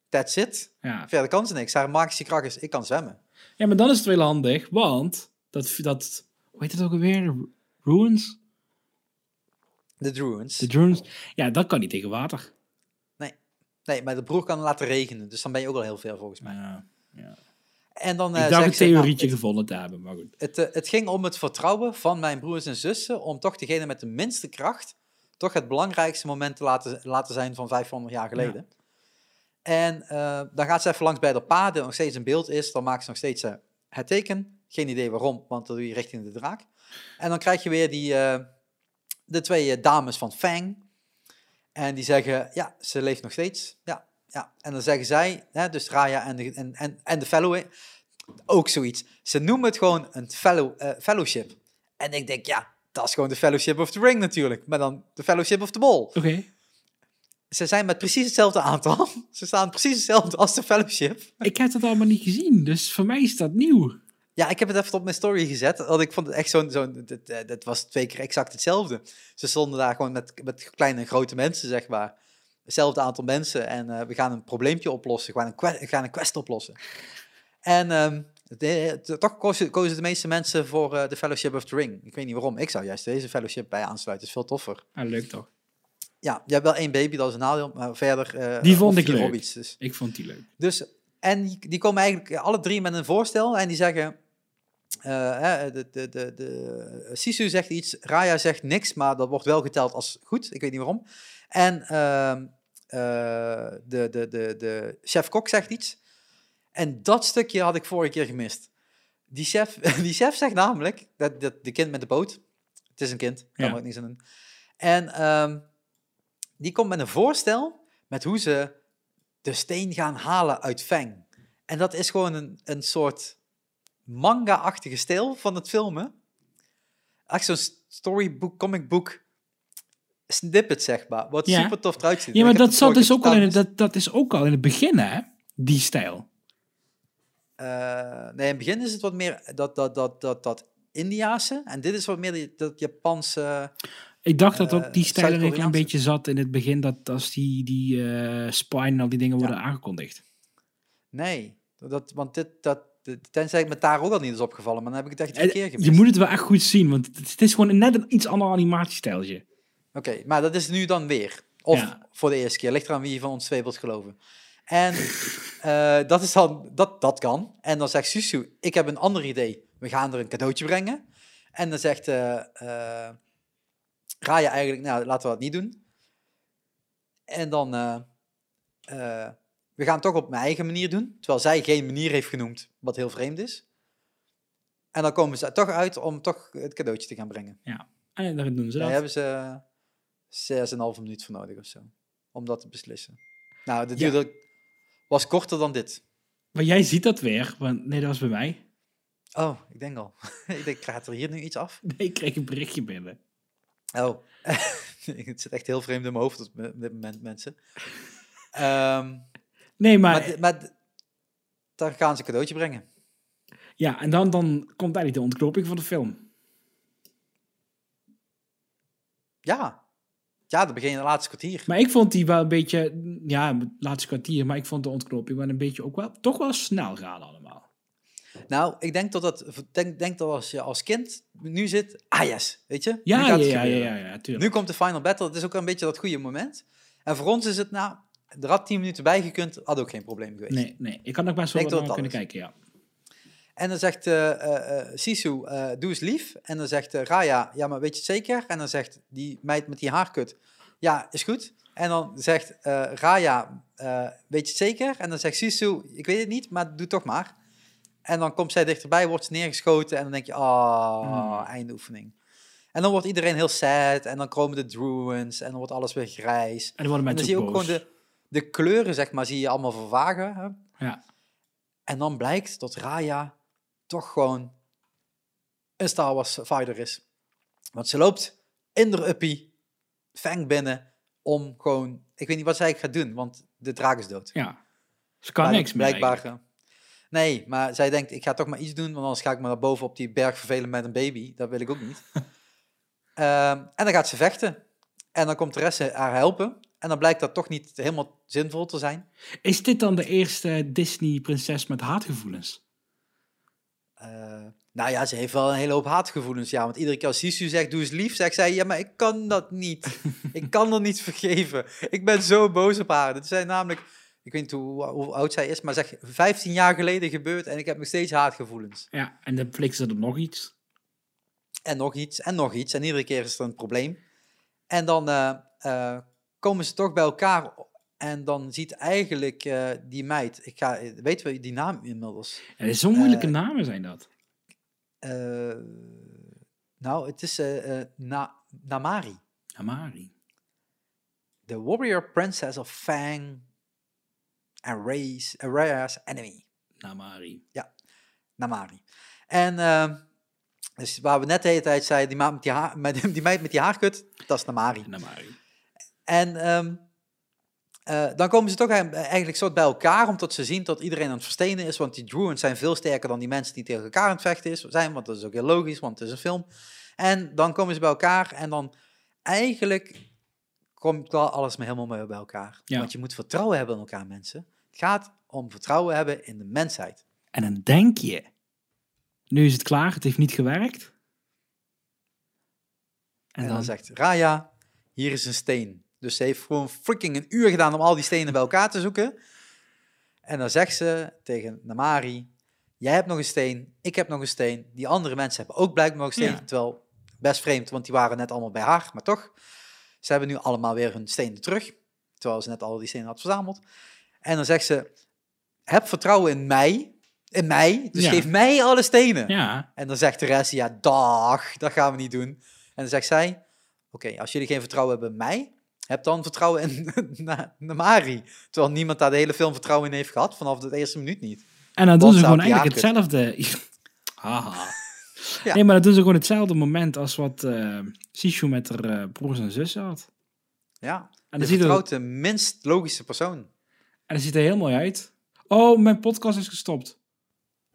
That's it. Ja. Verder kan ze niks. Haar magische kracht is, ik kan zwemmen. Ja, maar dan is het wel handig, want dat, dat hoe heet het ook alweer? Ruins? De Druins. De Druins? Ja, dat kan niet tegen water. Nee, maar de broer kan laten regenen. Dus dan ben je ook al heel ver volgens mij. Ja. ja. En dan Ik eh, dacht een nou, theorietje gevonden te hebben, maar goed. Het, eh, het ging om het vertrouwen van mijn broers en zussen om toch degene met de minste kracht toch het belangrijkste moment te laten, laten zijn van 500 jaar geleden. En eh, dan gaat ze even langs bij de pa, die nog steeds in beeld is. Dan maakt ze nog steeds het teken. Geen idee waarom, want dan doe je richting de draak. En dan krijg je weer die, de twee eh, dames van Fang. En die zeggen, ja, ze leeft nog steeds. Ja, ja. En dan zeggen zij, hè, dus Raya en de, en, en, en de fellow, ook zoiets. Ze noemen het gewoon een fellow, eh, fellowship. En ik denk, ja, dat is gewoon de Fellowship of the Ring natuurlijk. Maar dan de Fellowship of the Ball. Oké. ze zijn met precies hetzelfde aantal. <laughs> Ze staan precies hetzelfde als de Fellowship. Ik heb dat allemaal niet gezien, dus voor mij is dat nieuw. Ja, ik heb het even op mijn story gezet. Want ik vond het echt zo'n... zo'n dat, eh, dat was twee keer exact hetzelfde. Ze stonden daar gewoon met, met kleine en grote mensen, zeg maar. Hetzelfde aantal mensen. En eh, we gaan een probleempje oplossen. We gaan een, que- we gaan een quest oplossen. En ehm, de- de- toch kozen, kozen de meeste mensen voor eh, de Fellowship of the Ring. Ik weet niet waarom. Ik zou juist deze Fellowship bij aansluiten. is veel toffer. Ah, leuk toch? Ja, je hebt wel één baby, dat is een nadeel. Maar verder... Die vond ik leuk. Dus. Ik vond die leuk. Dus, en die, die komen eigenlijk alle drie met een voorstel en die zeggen, hè, de, de, de, de, Sisu zegt iets, Raya zegt niks, maar dat wordt wel geteld als goed, ik weet niet waarom. En ehm, eh, de, de, de, de chef-kok zegt iets. En dat stukje had ik vorige keer gemist. Die chef, <laughs> die chef zegt namelijk, dat, dat de kind met de boot, het is een kind, kan Ja. er ook aan doen. En ehm, die komt met een voorstel met hoe ze de steen gaan halen uit Feng. En dat is gewoon een, een soort manga-achtige stijl van het filmen. Echt zo'n storybook, comic book snippet, zeg maar. Wat Ja. super tof eruit ziet. Ja, maar dat, zat dus ook al in, het- dat, dat is ook al in het begin, hè? Die stijl. Eh, nee, in het begin is het wat meer dat, dat, dat, dat, dat Indiaanse. En dit is wat meer die- dat Japanse... Ik dacht dat ook Eh, die stijl er een beetje zat in het begin, dat als die, die eh, spine en al die dingen worden aangekondigd. Nee, dat, want dit, dat, tenzij het me daar ook al niet is opgevallen, maar dan heb ik het echt drie Eh, keer gemist. Je moet het wel echt goed zien, want het, is gewoon net een iets ander animatiestijlje. Oké, maar dat is nu dan weer. Of Ja. voor de eerste keer. Ligt eraan wie van ons twee wilt geloven. En <laughs> eh, dat is dan, dat, dat kan. En dan zegt Susu, ik heb een ander idee. We gaan er een cadeautje brengen. En dan zegt eh eh, Raya eigenlijk, nou, laten we dat niet doen. En dan, we gaan het toch op mijn eigen manier doen. Terwijl zij geen manier heeft genoemd, wat heel vreemd is. En dan komen ze er toch uit om toch het cadeautje te gaan brengen. En daar doen ze Daar dat. hebben ze zes en halve minuut voor nodig of zo. Om dat te beslissen. Nou, dat Ja. duurde, was korter dan dit. Maar jij ziet dat weer, want nee, dat was bij mij. Oh, ik denk al. <laughs> ik denk, er hier nu iets af? Nee, ik kreeg een berichtje binnen. Oh, <laughs> het zit echt heel vreemd in mijn hoofd op dit moment, mensen. Ehm, Nee, maar, maar maar gaan ze een cadeautje brengen. ja, en dan, dan komt eigenlijk de ontknoping van de film. Ja. Ja, dan begin je in het laatste kwartier. Maar ik vond die wel een beetje, ja, het laatste kwartier, maar ik vond de ontknoping wel een beetje ook wel, toch wel snel gaan allemaal. Nou, ik denk dat, dat, denk, denk dat als je als kind nu zit, ah yes, weet je? Ja, ja, ja, ja, ja, ja, tuurlijk. Nu komt de final battle. Het is ook een beetje dat goede moment. En voor ons is het, nou, er had tien minuten bij gekund, had ook geen probleem geweest. Nee, nee, ik had nog best wel Denk wat dat naar kunnen kijken, ja. En dan zegt eh, Sisu, doe eens lief. En dan zegt Raya, ja, maar weet je het zeker? En dan zegt die meid met die haarkut, ja, is goed. En dan zegt Raya, weet je het zeker? En dan zegt Sisu, ik weet het niet, maar doe toch maar. En dan komt zij dichterbij, wordt ze neergeschoten en dan denk je, ah, einde oefening. En dan wordt iedereen heel sad en dan komen de druins en dan wordt alles weer grijs. En dan worden mensen ook ook boos. gewoon de, de kleuren, zeg maar, zie je allemaal vervagen. Hè? Ja, En dan blijkt dat Raya toch gewoon een Star Wars fighter is. Want ze loopt in de uppie, Fang binnen, om gewoon... Ik weet niet wat zij gaat doen, want de draak is dood. ja. Ze kan niks meer Blijkbaar... eh, Nee, maar zij denkt, ik ga toch maar iets doen, want anders ga ik me naar boven op die berg vervelen met een baby. Dat wil ik ook niet. <laughs> Ehm, en dan gaat ze vechten. En dan komt de rest haar helpen. En dan blijkt dat toch niet helemaal zinvol te zijn. Is dit dan de eerste Disney-prinses met haatgevoelens? Eh, nou ja, ze heeft wel een hele hoop haatgevoelens. Ja, want iedere keer als Sisu zegt, doe eens lief, zegt zij, ja, maar ik kan dat niet. ik <laughs> kan er niet vergeven. Ik ben zo boos op haar. Het zijn namelijk, ik weet niet hoe, hoe oud zij is, maar zeg, 15 jaar geleden gebeurd en ik heb nog steeds haatgevoelens. Ja, en dan flikken ze er nog iets. En nog iets, en nog iets. En iedere keer is er een probleem. En dan eh, eh, komen ze toch bij elkaar. En dan ziet eigenlijk eh, die meid, ik ga, weten we die naam inmiddels? Ja, Zo'n moeilijke Eh, namen zijn dat. Eh, nou, het is Na- Namari. Amari. The warrior princess of Fang and Ray's, Raya's enemy. Namari. Namari. En ehm, dus waar we net de hele tijd zeiden, die, met die, haar, met, die meid met die haarkut, dat is Namari. Namari. En ehm, Eh, dan komen ze toch eigenlijk- soort bij elkaar, omdat ze zien dat iedereen aan het verstenen is. Want die Druids zijn veel sterker dan die mensen die tegen elkaar aan het vechten zijn. Want dat is ook heel logisch, want het is een film. En dan komen ze bij elkaar en dan eigenlijk komt wel alles maar helemaal mee bij elkaar. Ja. Want je moet vertrouwen hebben in elkaar, mensen. Het gaat om vertrouwen hebben in de mensheid. En dan denk je, nu is het klaar, het heeft niet gewerkt. En, En dan, dan, zegt Raya, hier is een steen. Dus ze heeft gewoon freaking een uur gedaan om al die stenen bij elkaar te zoeken. En dan zegt ze tegen Namari, jij hebt nog een steen, ik heb nog een steen. Die andere mensen hebben ook blijkbaar nog een steen. Ja. Terwijl, best vreemd, want die waren net allemaal bij haar, maar toch. Ze hebben nu allemaal weer hun stenen terug. Terwijl ze net al die stenen had verzameld. En dan zegt ze, heb vertrouwen in mij. In mij, dus Ja. geef mij alle stenen. ja, En dan zegt de rest, ja, dag, dat gaan we niet doen. En dan zegt zij, oké, als jullie geen vertrouwen hebben in mij, heb dan vertrouwen in <laughs> Na- Namari. Terwijl niemand daar de hele film vertrouwen in heeft gehad, vanaf de eerste minuut niet. en dan doen ze gewoon eigenlijk hetzelfde. <laughs> Haha. Ja. Nee, maar dat doen ze gewoon hetzelfde moment als wat eh Sishu met haar eh, broers en zussen had. Ja, En dat ziet er, de minst logische persoon. en dat ziet er heel mooi uit. Oh, mijn podcast is gestopt.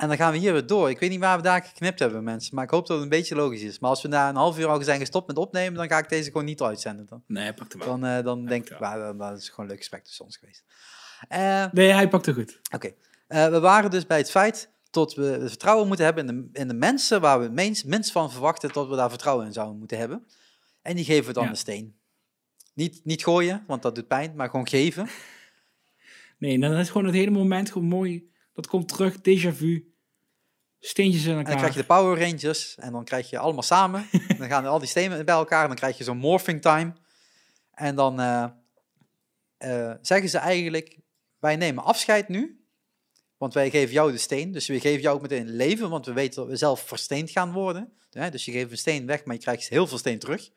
En dan gaan we hier weer door. Ik weet niet waar we daar geknipt hebben, mensen. Maar ik hoop dat het een beetje logisch is. Maar als we na een half uur al zijn gestopt met opnemen, dan ga ik deze gewoon niet uitzenden. Dan, Nee, pak hem wel. dan, eh, dan denk ik, ja. waar, dan, dan is het gewoon een leuk gesprek tussen ons geweest. Eh, Nee, hij pakte goed. Oké, Eh, we waren dus bij het feit dat we vertrouwen moeten hebben in de, in de mensen waar we het minst, van verwachten dat we daar vertrouwen in zouden moeten hebben. En die geven we dan Ja. een steen. Niet, niet gooien, want dat doet pijn, maar gewoon geven. Nee, dan is gewoon het hele moment gewoon mooi. Dat komt terug, déjà vu. Steentjes in En dan elkaar. krijg je de Power Rangers en dan krijg je allemaal samen. <laughs> dan gaan al die stenen bij elkaar en dan krijg je zo'n morphing time. En dan eh, eh, zeggen ze eigenlijk, wij nemen afscheid nu. Want wij geven jou de steen, dus we geven jou ook meteen leven, want we weten dat we zelf versteend gaan worden. Dus je geeft een steen weg, maar je krijgt heel veel steen terug.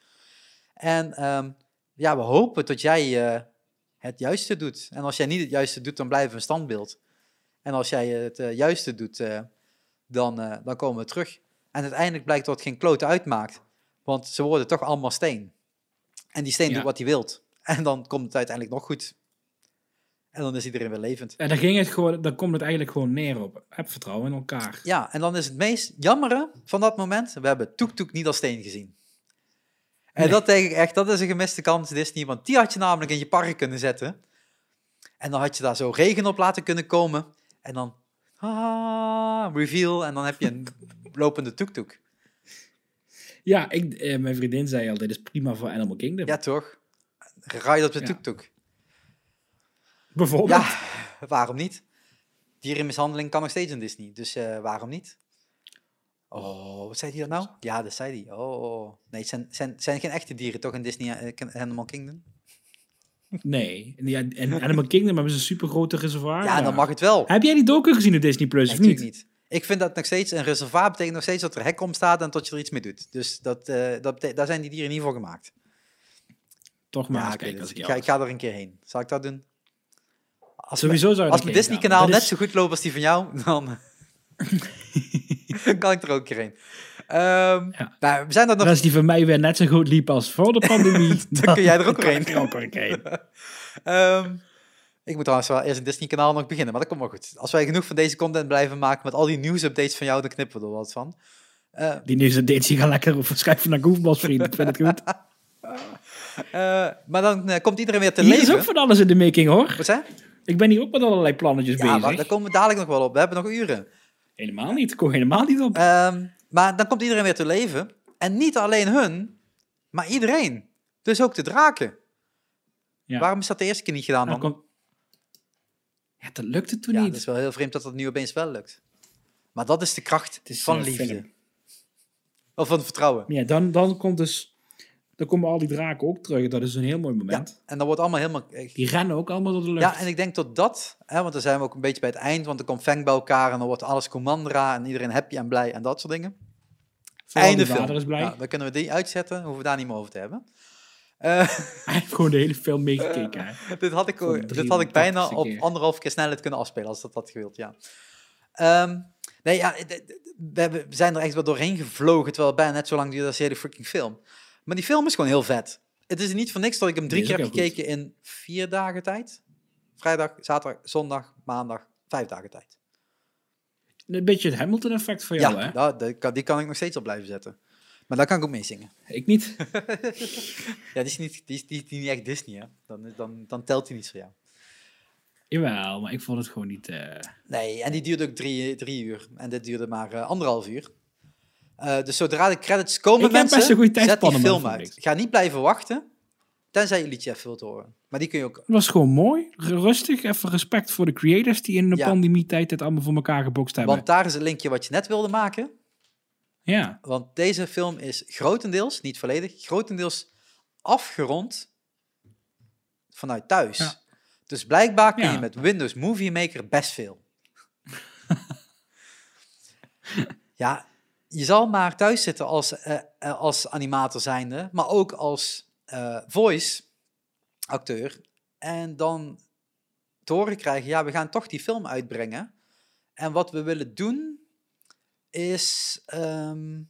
En ehm, ja, we hopen dat jij eh, het juiste doet. En als jij niet het juiste doet, dan blijven we een standbeeld. En als jij het juiste doet, dan, eh, dan komen we terug. En uiteindelijk blijkt dat het geen klote uitmaakt, want ze worden toch allemaal steen. En die steen Ja. doet wat hij wilt. En dan komt het uiteindelijk nog goed. En dan is iedereen weer levend. En dan, ging het gewoon, dan komt het eigenlijk gewoon neer op. Heb vertrouwen in elkaar. Ja, en dan is het meest jammere van dat moment, we hebben Toek Toek niet als steen gezien. En Nee. dat denk ik echt, dat is een gemiste kans Disney, want die had je namelijk in je park kunnen zetten. En dan had je daar zo regen op laten kunnen komen. En dan, ah, reveal, en dan heb je een lopende Toek. Ja, ik, eh, mijn vriendin zei al, dit is prima voor Animal Kingdom. Ja, toch? Ride op de Ja. Toek. Bijvoorbeeld. Ja, waarom niet? Dierenmishandeling kan nog steeds in Disney, dus eh, waarom niet? Oh, wat zei hij dat nou? Ja, dat zei hij. Oh, nee, het zijn, zijn, zijn geen echte dieren toch in Disney Kin- Animal Kingdom? Nee. En Ja, in Animal Kingdom hebben ze een super grote reservoir. Ja, dan mag het wel. Heb jij die docu gezien op Disney Plus Nee, of niet? niet. Ik vind dat nog steeds een reservaat betekent nog steeds dat er hek om staat en dat je er iets mee doet. Dus dat, eh, dat daar zijn die dieren niet voor gemaakt. Toch maar Ja, eens kijken als ik ga, ik ga er een keer heen. Zal ik dat doen? Als Sowieso zou als mijn Disney-kanaal net is- zo goed loopt als die van jou, <laughs> <laughs> dan kan ik er ook een keer heen. Ehm, Ja. nou, we zijn er nog Als die van mij weer net zo goed liep als voor de <laughs> pandemie, Dan kun jij er ook weer er heen. <laughs> Ehm, ik moet trouwens wel eerst een Disney-kanaal nog beginnen, maar dat komt wel goed. Als wij genoeg van deze content blijven maken met al die nieuwsupdates van jou, dan knippen we er wat van. Eh, Die nieuws updates die gaan lekker verschuiven naar Goofballs vrienden. Ik vind het goed. <laughs> eh, maar dan eh, komt iedereen weer te Hier is leven. ook van alles in de making hoor. Wat zei? Ik ben hier ook met allerlei plannetjes Ja, maar bezig. daar komen we dadelijk nog wel op. We hebben nog uren. Helemaal niet. Ik kom helemaal niet op. Ehm, maar dan komt iedereen weer te leven. En niet alleen hun, maar iedereen. Dus ook de draken. Ja. Waarom is dat de eerste keer niet gedaan Dan komt... Ja, dat lukte toen Ja, niet. het is wel heel vreemd dat dat nu opeens wel lukt. Maar dat is de kracht is, van liefde. film. Of van vertrouwen. Ja, dan, dan komt dus... Dan komen al die draken ook terug. Dat is een heel mooi Ja, moment. en dat wordt allemaal helemaal... eh, Die rennen ook allemaal door de lucht. Ja, en ik denk dat dat, hè, want dan zijn we ook een beetje bij het eind, want dan komt Feng bij elkaar en dan wordt alles Commandra en iedereen happy en blij en dat soort dingen. Vooral Einde film. vader is blij. Ja, dan kunnen we die uitzetten, hoeven we daar niet meer over te hebben. Eh, <laughs> Hij heeft gewoon de hele film meegekeken. <laughs> dit, had ik, ook- dit had ik bijna 380ste op keer. anderhalf keer snelheid kunnen afspelen, als dat had gewild, ja. Ehm, nee, ja, we, zijn er echt wel doorheen gevlogen, terwijl het bijna net zo lang duurde als de hele freaking film. Maar die film is gewoon heel vet. Het is niet voor niks dat ik hem drie Die keer heb goed. gekeken in vier dagen tijd. vrijdag, zaterdag, zondag, maandag, vijf dagen tijd. Een beetje het Hamilton-effect voor jou, ja, hè? dat- die, kan, die kan ik nog steeds op blijven zetten. Maar daar kan ik ook mee zingen. Ik niet. <laughs> <laughs> Ja, die is niet, die is, die is niet echt Disney, hè? Dan, dan, dan telt hij niet voor jou. Jawel, maar ik vond het gewoon niet... eh, Nee, en die duurde ook drie, drie uur. En dit duurde maar eh, anderhalf uur. Eh, dus zodra de credits komen, Ik mensen, best een goede zet die film uit. Ga niet blijven wachten, tenzij je liedje even wilt horen. Maar die kun je ook... Het was gewoon mooi, rustig, even respect voor de creators die in de Ja. pandemietijd dit allemaal voor elkaar gebokst hebben. Want daar is het linkje wat je net wilde maken. ja, Want deze film is grotendeels, niet volledig, grotendeels afgerond vanuit thuis. Ja. Dus blijkbaar kun Ja. je met Windows Movie Maker best veel. <laughs> ja, je zal maar thuis zitten als, eh, als animator zijnde, maar ook als eh, voice acteur. En dan te horen krijgen, ja, we gaan toch die film uitbrengen. En wat we willen doen, is, ehm,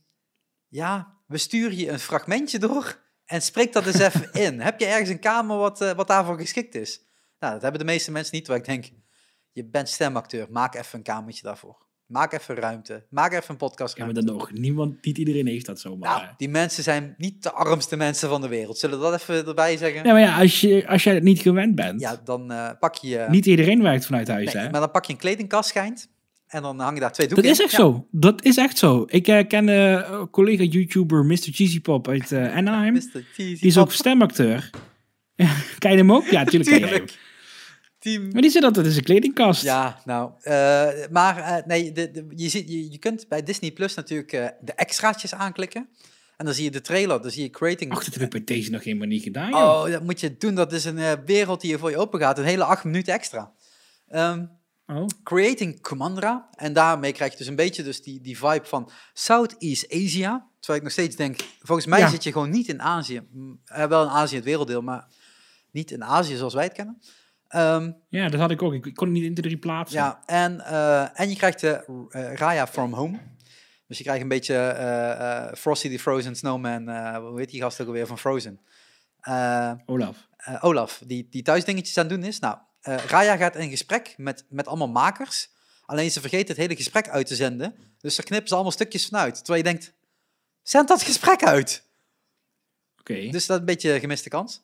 ja, we sturen je een fragmentje door en spreek dat eens even <laughs> in. Heb je ergens een kamer wat, wat daarvoor geschikt is? Nou, dat hebben de meeste mensen niet, waar ik denk, je bent stemacteur, maak even een kamertje daarvoor. Maak even ruimte, maak even een podcast. ja maar dan nog. Niemand, niet iedereen heeft dat zomaar. Nou, die mensen zijn niet de armste mensen van de wereld. Zullen we dat even erbij zeggen? Nee, maar ja, als, je, als jij het niet gewend bent. Ja, dan eh, pak je... je- Niet iedereen werkt vanuit huis, nee, hè? maar dan pak je een kledingkast schijnt en dan hang je daar twee Dat doeken is in. echt Ja. zo. Dat is echt zo. Ik eh, ken eh, collega YouTuber Mr. Cheesy Pop uit eh, Anaheim. Mr. Cheesy Die is ook stemacteur. <laughs> Ken je hem ook? Ja, natuurlijk ken je hem. Team Maar die zit altijd in zijn kledingkast. Ja, nou, eh, maar eh, nee, de, de- je, ziet, je, je kunt bij Disney Plus natuurlijk eh, de extraatjes aanklikken. En dan zie je de trailer, dan zie je Creating... Ach, dat heb ik bij deze nog helemaal niet gedaan, joh. oh, dat moet je doen. Dat is een wereld die je voor je open gaat. Een hele acht minuten extra. Ehm, Oh. Creating Commandra. En daarmee krijg je dus een beetje dus die, die vibe van Southeast Asia. Terwijl ik nog steeds denk, volgens mij Ja. zit je gewoon niet in Azië. Wel in Azië het werelddeel, maar niet in Azië zoals wij het kennen. Ehm, Ja, dat had ik ook. Ik kon het niet in de drie plaatsen. Ja, en, eh, en je krijgt de eh, Raya From Home. Dus je krijgt een beetje eh, eh, Frosty the Frozen Snowman. eh, hoe heet die gast ook alweer van Frozen? Eh, Olaf. eh, Olaf, die, die thuisdingetjes aan het doen is. Nou, eh, Raya gaat in gesprek met, met allemaal makers. Alleen ze vergeet het hele gesprek uit te zenden. Dus daar knippen ze allemaal stukjes vanuit. Terwijl je denkt, zend dat gesprek uit. Oké, Dus dat is een beetje een gemiste kans.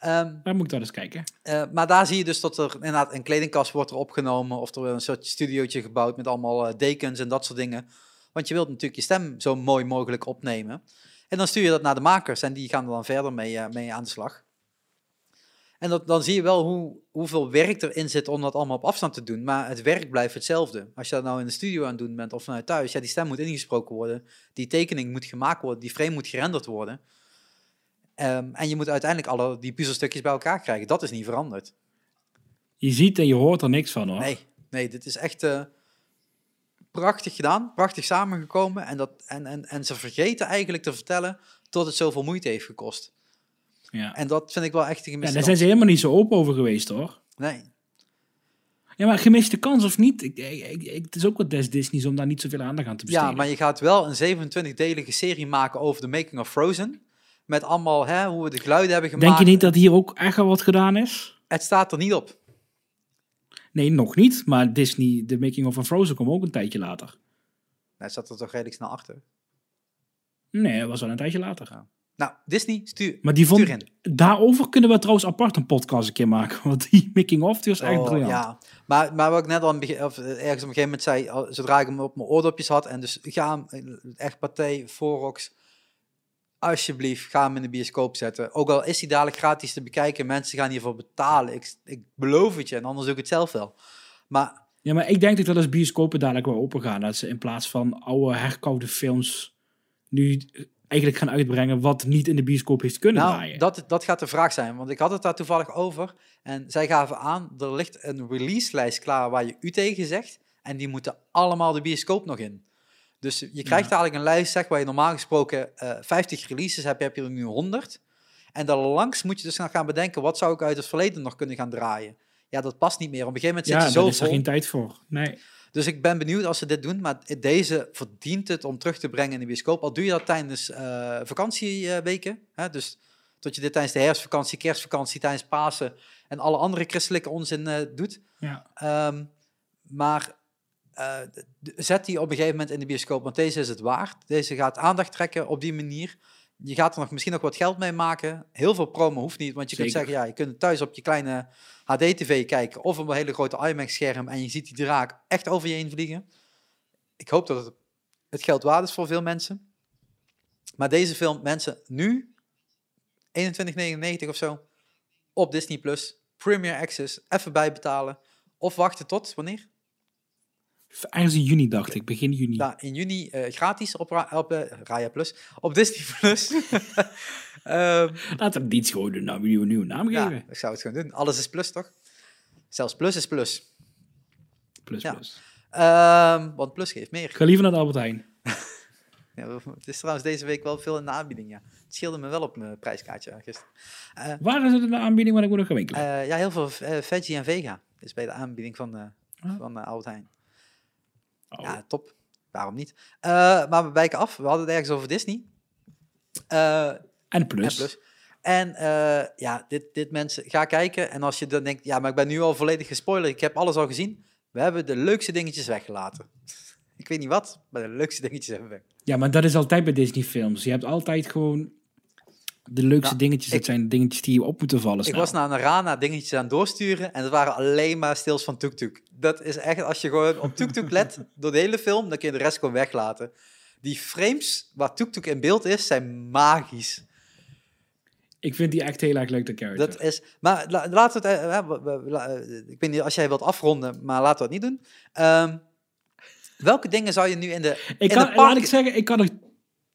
Ehm, dan moet ik dat eens kijken. eh, maar daar zie je dus dat er inderdaad een kledingkast wordt er opgenomen. Of er een soort studiootje gebouwd met allemaal eh, dekens en dat soort dingen. Want je wilt natuurlijk je stem zo mooi mogelijk opnemen. En dan stuur je dat naar de makers en die gaan er dan verder mee, eh, mee aan de slag. En dat, dan zie je wel hoe, hoeveel werk erin zit om dat allemaal op afstand te doen. Maar het werk blijft hetzelfde. Als je dat nou in de studio aan het doen bent of vanuit thuis, ja, die stem moet ingesproken worden. Die tekening moet gemaakt worden, die frame moet gerenderd worden. Ehm, en je moet uiteindelijk alle die puzzelstukjes bij elkaar krijgen. Dat is niet veranderd. Je ziet en je hoort er niks van, hoor. Nee, nee, dit is echt eh, prachtig gedaan, prachtig samengekomen. En, dat, en, en, en ze vergeten eigenlijk te vertellen tot het zoveel moeite heeft gekost. Ja. En dat vind ik wel echt een ja, gemiste daar zijn ze helemaal niet zo open over geweest, hoor. Nee, Ja, maar gemiste kans of niet, ik, ik, ik- ik- het is ook wat des Disney's om daar niet zoveel aandacht aan te besteden. ja, maar je gaat wel een 27-delige serie maken over de making of Frozen. Met allemaal hè, hoe we de geluiden hebben gemaakt. Denk je niet dat hier ook echt al wat gedaan is? Het staat er niet op. Nee, nog niet. Maar Disney, de making of van Frozen kwam ook een tijdje later. Het staat er toch redelijk snel achter. Nee, dat was wel een tijdje later. Nou, Disney, stuur, Maar die vond, stuur in. daarover kunnen we trouwens apart een podcast een keer maken. <laughs> Want die making of, die was echt Oh, briljant. ja, maar, maar wat ik net al het begin, of eh, ergens op een gegeven moment zei, zodra ik hem op mijn oordopjes had, en dus ga hem, eh, echt Pathé, Forox, alsjeblieft, ga hem in de bioscoop zetten. Ook al is hij dadelijk gratis te bekijken, mensen gaan hiervoor betalen. Ik, ik beloof het je, en anders doe ik het zelf wel. Maar Ja, maar ik denk dat als bioscopen dadelijk wel open gaan. Dat ze in plaats van oude herkoude films nu eigenlijk gaan uitbrengen wat niet in de bioscoop heeft kunnen nou, draaien. dat, dat gaat de vraag zijn, want ik had het daar toevallig over. En zij gaven aan, er ligt een release-lijst klaar waar je u tegen zegt. En die moeten allemaal de bioscoop nog in. Dus je krijgt eigenlijk een lijst zeg, waar je normaal gesproken eh 50 releases hebt, heb je er nu 100. En dan langs moet je dus gaan bedenken, wat zou ik uit het verleden nog kunnen gaan draaien? Ja, dat past niet meer. Op een gegeven moment ja, zit je daar zo is er geen tijd voor. Nee. Dus ik ben benieuwd als ze dit doen. Maar deze verdient het om terug te brengen in de bioscoop. Al doe je dat tijdens eh, vakantieweken. Hè? Dus dat je dit tijdens de herfstvakantie, kerstvakantie, tijdens Pasen en alle andere christelijke onzin eh, doet. Ja. Ehm, maar eh, zet die op een gegeven moment in de bioscoop, want deze is het waard. Deze gaat aandacht trekken op die manier. Je gaat er nog misschien nog wat geld mee maken. Heel veel promo hoeft niet, want je kunt zeggen, ja, je kunt het thuis op je kleine HD-tv kijken of op een hele grote IMAX-scherm en je ziet die draak echt over je heen vliegen. Ik hoop dat het het geld waard is voor veel mensen. Maar deze film, mensen, nu 21,99 of zo op Disney Plus, Premier Access, even bijbetalen of wachten tot wanneer? Ergens in juni dacht ik, begin juni. In juni eh, gratis op, Ra- op eh, Raya Plus, op Disney Plus. <laughs> <laughs> Ehm, Laten we niet gewoon een nieuwe, nieuwe naam ja, geven. ik zou het gewoon doen. Alles is plus, toch? Zelfs plus is plus. Plus, ja. plus. Ehm, want plus geeft meer. Ga liever naar de Albert Heijn. <laughs> Ja, het is trouwens deze week wel veel in de aanbieding, ja. Het scheelde me wel op mijn prijskaartje eh, gisteren. Waar is het in de aanbieding waar ik moet nog gaan winkelen? ja, heel veel eh, veggie en vega is bij de aanbieding van, eh Ah. van Albert Heijn. Oh. Ja, top. Waarom niet? Eh, maar we wijken af. We hadden het ergens over Disney. Eh, en plus. En plus. En eh, ja, dit, dit mensen, ga kijken. En als je dan denkt, ja, maar ik ben nu al volledig gespoilerd. Ik heb alles al gezien. We hebben de leukste dingetjes weggelaten. ik weet niet wat, maar de leukste dingetjes hebben we weg. Ja, maar dat is altijd bij Disney films. Je hebt altijd gewoon de leukste Nou, dingetjes. ik- dat zijn de dingetjes die je op moeten vallen Ik was naar een Rana dingetjes aan het doorsturen. En het waren alleen maar stils van Tuk Tuk. Dat is echt, als je gewoon op Tuk Tuk let <laughs> door de hele film, dan kun je de rest gewoon weglaten. Die frames waar Tuk Tuk in beeld is, zijn magisch. Ik vind die echt heel erg leuk, de character. Dat is, maar la- laten we het, eh, eh, we- we- la- ik weet niet als jij wilt afronden, maar laten we het niet doen. Ehm, welke dingen zou je nu in de, ik in kan, de laat parken... ik zeggen, ik kan nog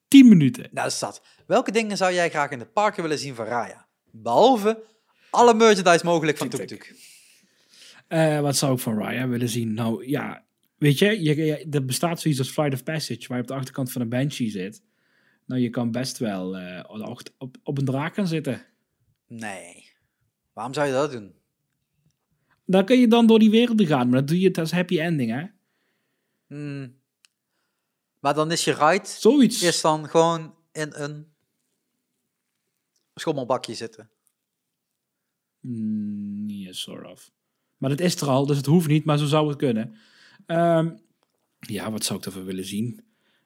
10 minuten. Nou, dat is dat. Welke dingen zou jij graag in de parken willen zien van Raya? Behalve alle merchandise mogelijk van Tuk. Eh, wat zou ik van Raya willen zien? Nou ja, weet je, je, je- er bestaat zoiets als Flight of Passage, waar je op de achterkant van een Banshee zit. Nou, je kan best wel eh, op, op, op een draak gaan zitten. Nee. Waarom zou je dat doen? Dan kun je dan door die werelden gaan, maar dat doe je het als happy ending, hè? Hmm. Maar dan is je ride Zoiets. is dan gewoon in een schommelbakje zitten. Mm, sort of. Maar dat is er al, dus het hoeft niet, maar zo zou het kunnen. Ehm, ja, wat zou ik ervoor willen zien?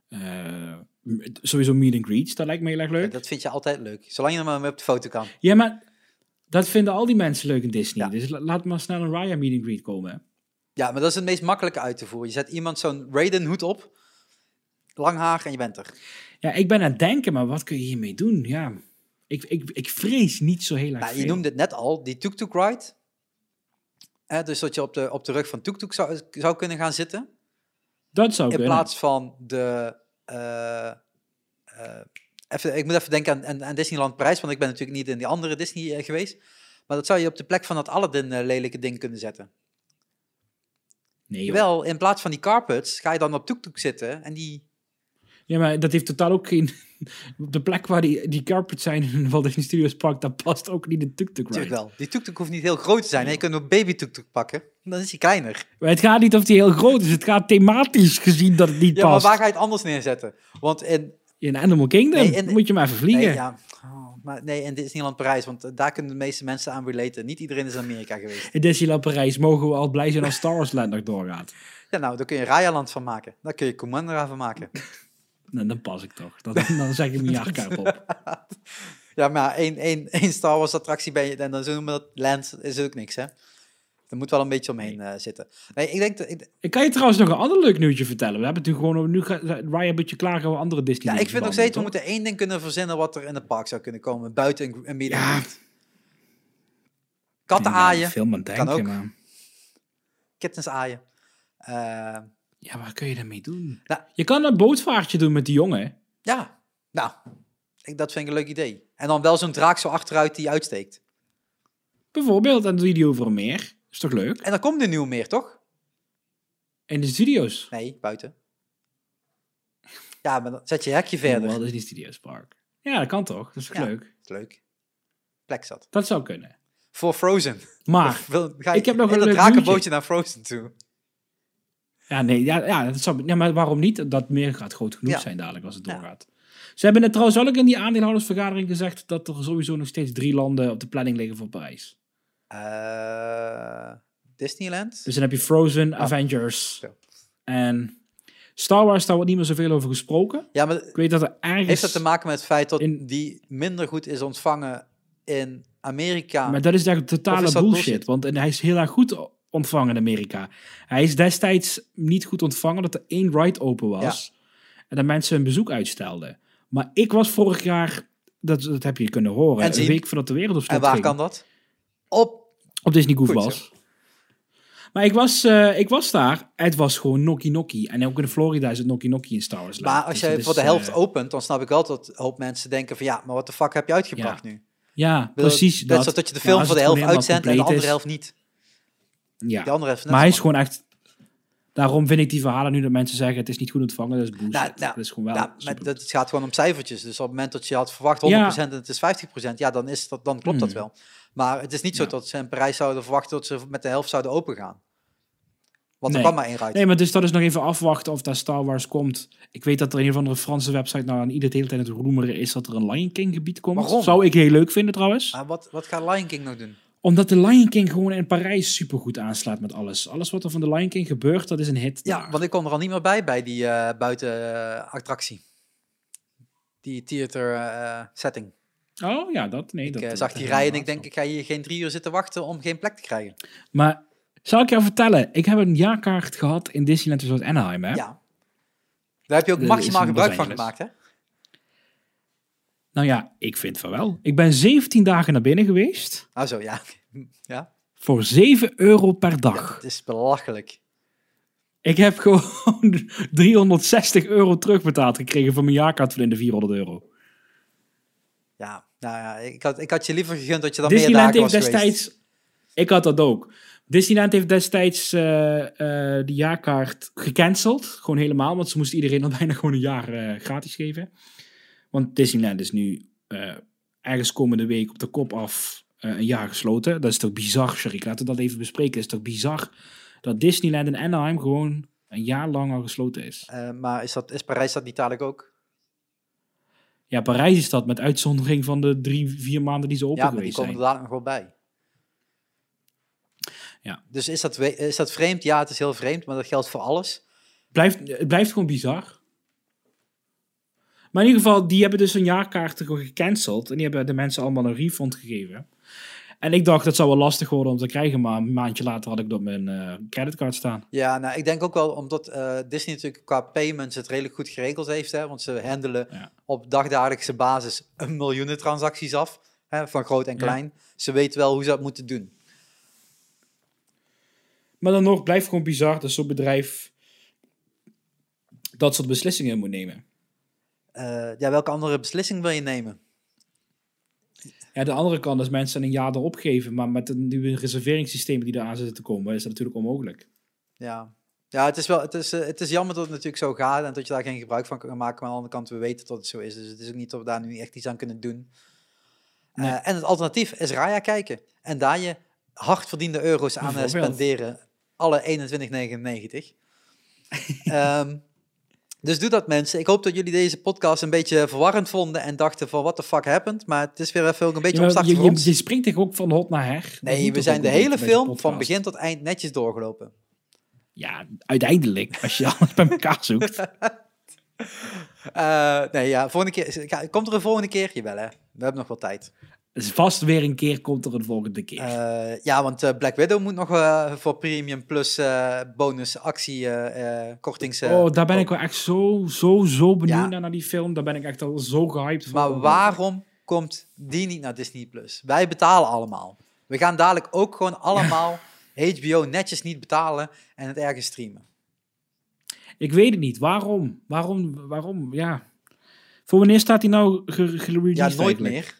Eh, sowieso meet and greets, dat lijkt me heel erg Ja, leuk. dat vind je altijd leuk. Zolang je er maar mee op de foto kan. Ja, maar dat vinden al die mensen leuk in Disney. Ja. Dus la- laat maar snel een Raya meet and greet komen. Ja, maar dat is het meest makkelijke uit te voeren. Je zet iemand zo'n Raiden hoed op, lang haar en je bent er. Ja, ik ben aan het denken, maar wat kun je hiermee doen? Ja, ik, ik, ik vrees niet zo heel erg Nou, je noemde het net al, die tuk-tuk ride. Eh, dus dat je op de, op de rug van tuk-tuk zou, zou kunnen gaan zitten. Dat zou In kunnen. plaats van de... eh, eh, even, ik moet even denken aan, aan, aan Disneyland Parijs, want ik ben natuurlijk niet in die andere Disney eh, geweest. Maar dat zou je op de plek van dat Aladdin lelijke ding kunnen zetten. Nee, joh. Wel, in plaats van die carpets ga je dan op tuk-tuk zitten en die... Ja, maar dat heeft totaal ook geen... De plek waar die, die carpets zijn in Walt Disney Studios Park, dat past ook niet de tuk-tuk ride. Wel. Die tuk-tuk hoeft niet heel groot te zijn. Je kunt een baby tuk-tuk pakken, dan is hij kleiner. Maar het gaat niet of die heel groot is. Het gaat thematisch gezien dat het niet Ja, maar past. waar ga je het anders neerzetten? Want in... In Animal Kingdom Nee, in- moet je maar even vliegen. Nee, ja, oh, maar nee, in Disneyland Parijs, want eh, daar kunnen de meeste mensen aan relaten. Niet iedereen is in Amerika geweest. In Disneyland Parijs mogen we al blij zijn als Star Wars Land nog doorgaat. Ja, nou, daar kun je Rayaland van maken. Daar kun je Commandera van maken. Nou, dan pas ik toch. Dan, dan zeg ik mijn <laughs> jaarkaart op. Ja, maar één, één, één Star Wars attractie ben je, en dan zo noemen we dat land, is ook niks, hè? Er moet wel een beetje omheen eh, zitten. Nee, ik denk, dat, ik, Ik kan je trouwens nog een ander leuk nieuwtje vertellen. We hebben het nu gewoon over... Nu gaat Ryan een beetje klaar gaan we andere Disney ja, ik vind nog steeds, we moeten één ding kunnen verzinnen wat er in het park zou kunnen komen. Buiten een, een meeting. Ja. Katten aaien, Veel het denken, ook. maar... kittens aaien. Eh, Ja, wat kun je daarmee doen? Nou. Je kan een bootvaartje doen met die jongen. ja, nou, ik, dat vind ik een leuk idee. En dan wel zo'n draak zo achteruit die uitsteekt. Bijvoorbeeld, en doe je die over een meer. Is toch leuk? En dan komt er nieuw meer, toch? In de studio's. Nee, buiten. Ja, maar dan zet je hekje verder. Wel, dat is niet Studios Park. Ja, dat kan toch? Dat is Ja. leuk? Is leuk. Plek zat. Dat zou kunnen. Voor Frozen. Maar, <laughs> Wil- Ga je ik heb nog een leuk drakenbootje naar Frozen toe. Ja, nee, ja, ja, dat zou, ja, maar waarom niet? Dat meer gaat groot genoeg Ja. zijn dadelijk als het Ja. doorgaat. Ze hebben het trouwens ook in die aandeelhoudersvergadering gezegd dat er sowieso nog steeds drie landen op de planning liggen voor Parijs. Eh, Disneyland? Dus dan heb je Frozen, Avengers en Star Wars, daar wordt niet meer zoveel over gesproken. Ja, maar Ik weet dat er ergens... heeft dat te maken met het feit dat in- die minder goed is ontvangen in Amerika? Maar dat is echt totale bullshit, bullshit? Want hij is heel erg goed ontvangen in Amerika. Hij is destijds niet goed ontvangen dat er één ride open was. En dat mensen hun bezoek uitstelden. Maar ik was vorig jaar, dat, dat heb je kunnen horen, En een week voordat de wereld op en waar ging, kan dat? Op. op Disney was. Maar ik was, eh, ik was daar, het was gewoon Noki Noki. En ook in Florida is het Noki Noki in Star Wars. Maar als Dus jij het voor de helft eh, opent, dan snap ik wel dat een hoop mensen denken van ja, maar wat de fuck heb je uitgebracht nu? Ja, precies dat. zoals dat je de film voor de helft uitzendt en de andere helft niet. Ja. Die andere helft net Maar hij is gewoon echt... Daarom vind ik die verhalen nu dat mensen zeggen het is niet goed ontvangen, dat is bullshit. Nou, nou, dat is gewoon wel super- het gaat gewoon om cijfertjes. Dus op het moment dat je had verwacht 100% Ja. en het is 50%, ja, dan, is dat, dan klopt dat Hmm. wel. Maar het is niet zo Ja. dat ze in Parijs zouden verwachten dat ze met de helft zouden opengaan. Want Nee. er kwam maar één ride. Nee, maar dus dat is nog even afwachten of daar Star Wars komt. Ik weet dat er een of andere Franse website nou aan ieder de hele tijd het roemeren is dat er een Lion King gebied komt. Waarom? Zou ik heel leuk vinden trouwens. Maar wat, wat gaat Lion King nog doen? Omdat de Lion King gewoon in Parijs supergoed aanslaat met alles. Alles wat er van de Lion King gebeurt, dat is een hit. Ja, daar. want ik kom er al niet meer bij bij die eh buiten eh, attractie. Die theater eh, setting. Oh ja, dat. Nee, Ik dat, zag dat die rijden en ik denk, ik ga hier geen drie uur zitten wachten om geen plek te krijgen. Maar zal ik jou vertellen, ik heb een jaarkaart gehad in Disneyland Resort Anaheim. Hè? Ja. Daar heb je ook maximaal gebruik van gemaakt, hè? Nou ja, ik vind van wel. Ik ben 17 dagen naar binnen geweest Ah zo, ja. Ja, voor 7 euro per dag. het is belachelijk. Ik heb gewoon <laughs> 360 euro terugbetaald gekregen van mijn jaarkaart van in de 400 euro. Ja, nou ja, ik had, ik had je liever gegund dat je dan meer Disneyland dagen heeft was geweest. destijds... Ik had dat ook. Disneyland heeft destijds eh eh, die jaarkaart gecanceld. Gewoon helemaal, want ze moesten iedereen al <laughs> bijna gewoon een jaar eh, gratis geven. Want Disneyland is nu eh, ergens komende week op de kop af eh, een jaar gesloten. Dat is toch bizar, Sharik? Laten we dat even bespreken. Het is toch bizar dat Disneyland in Anaheim gewoon een jaar lang al gesloten is. Eh, maar is, dat, is Parijs dat niet dadelijk ook? Ja, Parijs is dat met uitzondering van de drie, vier maanden die ze open ja, maar die geweest komen er zijn. dadelijk nog wel bij. Ja. Dus is dat, is dat vreemd? Ja, het is heel vreemd, maar dat geldt voor alles. Blijft, het blijft gewoon bizar. Maar in ieder geval, die hebben dus een jaarkaart gewoon gecanceld. En die hebben de mensen allemaal een refund gegeven. En ik dacht, dat zou wel lastig worden om te krijgen. Maar een maandje later had ik dat op mijn eh, creditcard staan. Ja, nou, ik denk ook wel omdat eh, Disney natuurlijk qua payments het redelijk goed geregeld heeft. Hè, want ze handelen Ja. op dagdagelijkse basis een miljoenen transacties af. Hè, van groot en Ja. klein. Ze weten wel hoe ze dat moeten doen. Maar dan nog, blijft gewoon bizar dat zo'n bedrijf dat soort beslissingen moet nemen. Eh, ja, welke andere beslissing wil je nemen? Ja, de andere kant is mensen een jaar erop geven. Maar met de nieuwe reserveringssystemen die eraan zitten te komen, is dat natuurlijk onmogelijk. Ja, ja het, is wel, het, is, eh, het is jammer dat het natuurlijk zo gaat en dat je daar geen gebruik van kan maken. Maar aan de andere kant, we weten dat het zo is. Dus het is ook niet dat we daar nu echt iets aan kunnen doen. Eh, Nee. en het alternatief is Raya kijken. En daar je hard verdiende euro's aan spenderen. Alle 21,99. <laughs> Ehm, dus doe dat mensen. Ik hoop dat jullie deze podcast een beetje verwarrend vonden en dachten van what the fuck happened. Maar het is weer even ook een beetje Ja, je, je, je springt toch ook van hot naar her? Nee, we zijn de een hele film van begin tot eind netjes doorgelopen. Ja, uiteindelijk, als je <laughs> alles bij elkaar zoekt. <laughs> Eh, nee, ja, volgende keer. Komt er een volgende keer? Jawel, hè? We hebben nog wel tijd. Dus vast weer een keer komt er een volgende keer. Eh, ja, want eh, Black Widow moet nog eh, voor Premium Plus bonus actie kortings. oh, daar ben ik wel echt zo, zo, zo benieuwd Ja. naar, die film. Daar ben ik echt al zo gehyped voor. Maar waarom komt die niet naar Disney Plus? Wij betalen allemaal. We gaan dadelijk ook gewoon allemaal HBO netjes niet betalen en het ergens streamen. Ik weet het niet. Waarom? Waarom? Waarom? Ja. Voor wanneer staat hij nou ge- gereleased Ja, nooit eigenlijk? meer.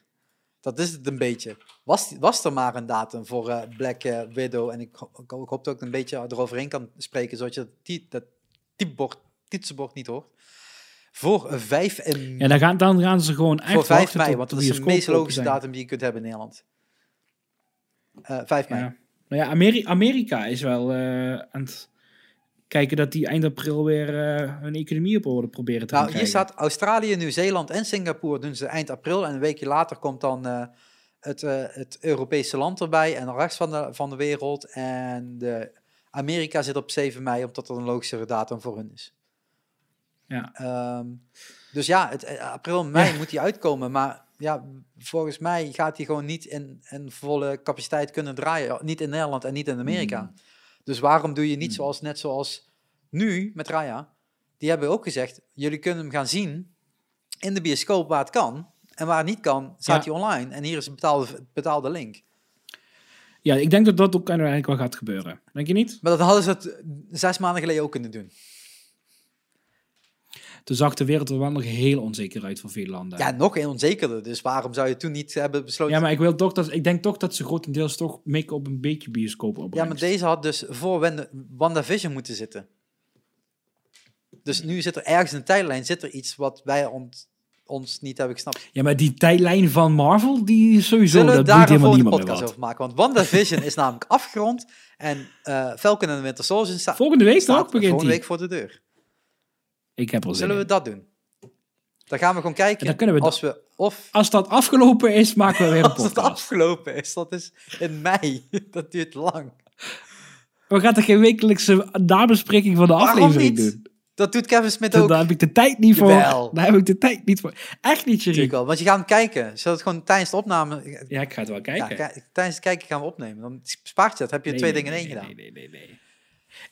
Dat is het een beetje. Was, was er maar een datum voor eh, Black eh, Widow en ik, ik, ik hoop dat ik een beetje eroverheen kan spreken, zodat je dat, ti- dat typebord, niet hoort. Voor 5 en Ja, dan gaan, dan gaan ze gewoon echt voor 5 wachten mei, want dat is de meest logische datum die je kunt hebben in Nederland. Eh 5 mei. Ja. Nou ja, Ameri- Amerika is wel eh, aan het... kijken dat die eind april weer eh, hun economie op orde proberen te Nou, gaan hier krijgen. staat Australië, Nieuw-Zeeland en Singapore doen ze eind april. En een weekje later komt dan eh, het, eh, het Europese land erbij en de rest van de, van de wereld. En de Amerika zit op 7 mei, omdat dat een logischere datum voor hun is. Ja. Ehm, dus ja, het, april, mei Ja. moet die uitkomen. Maar ja, volgens mij gaat die gewoon niet in, in volle capaciteit kunnen draaien. Niet in Nederland en niet in Amerika. Mm. Dus waarom doe je niet Mm. zoals, net zoals nu met Raya? Die hebben ook gezegd, jullie kunnen hem gaan zien in de bioscoop waar het kan. En waar het niet kan, staat Ja. hij online. En hier is een betaalde, betaalde link. ja, ik denk dat dat ook uiteindelijk wel gaat gebeuren. Denk je niet? Maar dat hadden ze het zes maanden geleden ook kunnen doen. Toen zag de wereld er wel nog heel onzeker uit voor veel landen. Ja, nog een onzekerde. Dus waarom zou je toen niet hebben besloten? Ja, maar ik, wil toch dat, ik denk toch dat ze grotendeels toch mikken op een beetje bioscoop Ja, opbrengst. maar deze had dus voor Wanda- WandaVision moeten zitten. Dus nu zit er ergens in de tijdlijn zit er iets wat wij ont- ons niet hebben gesnapt. Ja, maar die tijdlijn van Marvel, die is sowieso, Zullen we dat daar een volgende podcast over maken? Want WandaVision is namelijk afgerond en eh Falcon en de Winter Soldier sta- Volgende week staat begint volgende week voor de deur. Ik heb er zin Zullen we in. dat doen? Dan gaan we gewoon En kijken dan kunnen we als we of Als dat afgelopen is, maken we weer een <laughs> als het podcast. afgelopen is. Dat is in mei. <laughs> Dat duurt lang. We gaan toch geen wekelijkse nabespreking van de Waarom aflevering niet? doen? Dat doet Kevin Smith ook. daar heb ik de tijd niet voor. Jawel. Daar heb ik de tijd niet voor. Echt niet, wel. Want je gaat hem kijken. Zodat het gewoon tijdens de opname Ja, ik ga het wel kijken. ki- tijdens het kijken gaan we opnemen. Dan spaart je dat. Heb je Nee, twee nee, dingen in één nee, gedaan. Nee, nee, nee, nee.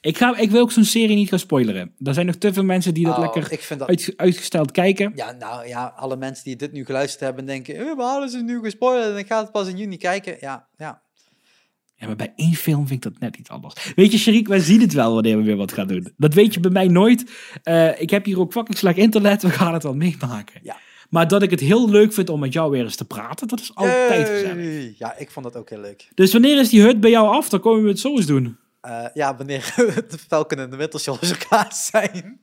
Ik, ga, ik wil ook zo'n serie niet gaan spoileren. Er zijn nog te veel mensen die dat Oh, lekker dat... uit, uitgesteld kijken. Ja, nou ja, alle mensen die dit nu geluisterd hebben denken... Eh, we hadden ze nu gespoilerd en ik ga het pas in juni kijken. Ja, ja. Ja, maar bij één film vind ik dat net iets anders. Weet je, Sharik, wij zien het wel wanneer we weer wat gaan doen. Dat weet je bij mij nooit. Eh, ik heb hier ook fucking slecht internet. We gaan het wel meemaken. Ja. Maar dat ik het heel leuk vind om met jou weer eens te praten, dat is altijd Yay! gezellig. Ja, ik vond dat ook heel leuk. Dus wanneer is die hut bij jou af? Dan komen we het zo eens doen. Eh, ja, wanneer <laughs> de Falcon en de Winter Soldier klaar zijn.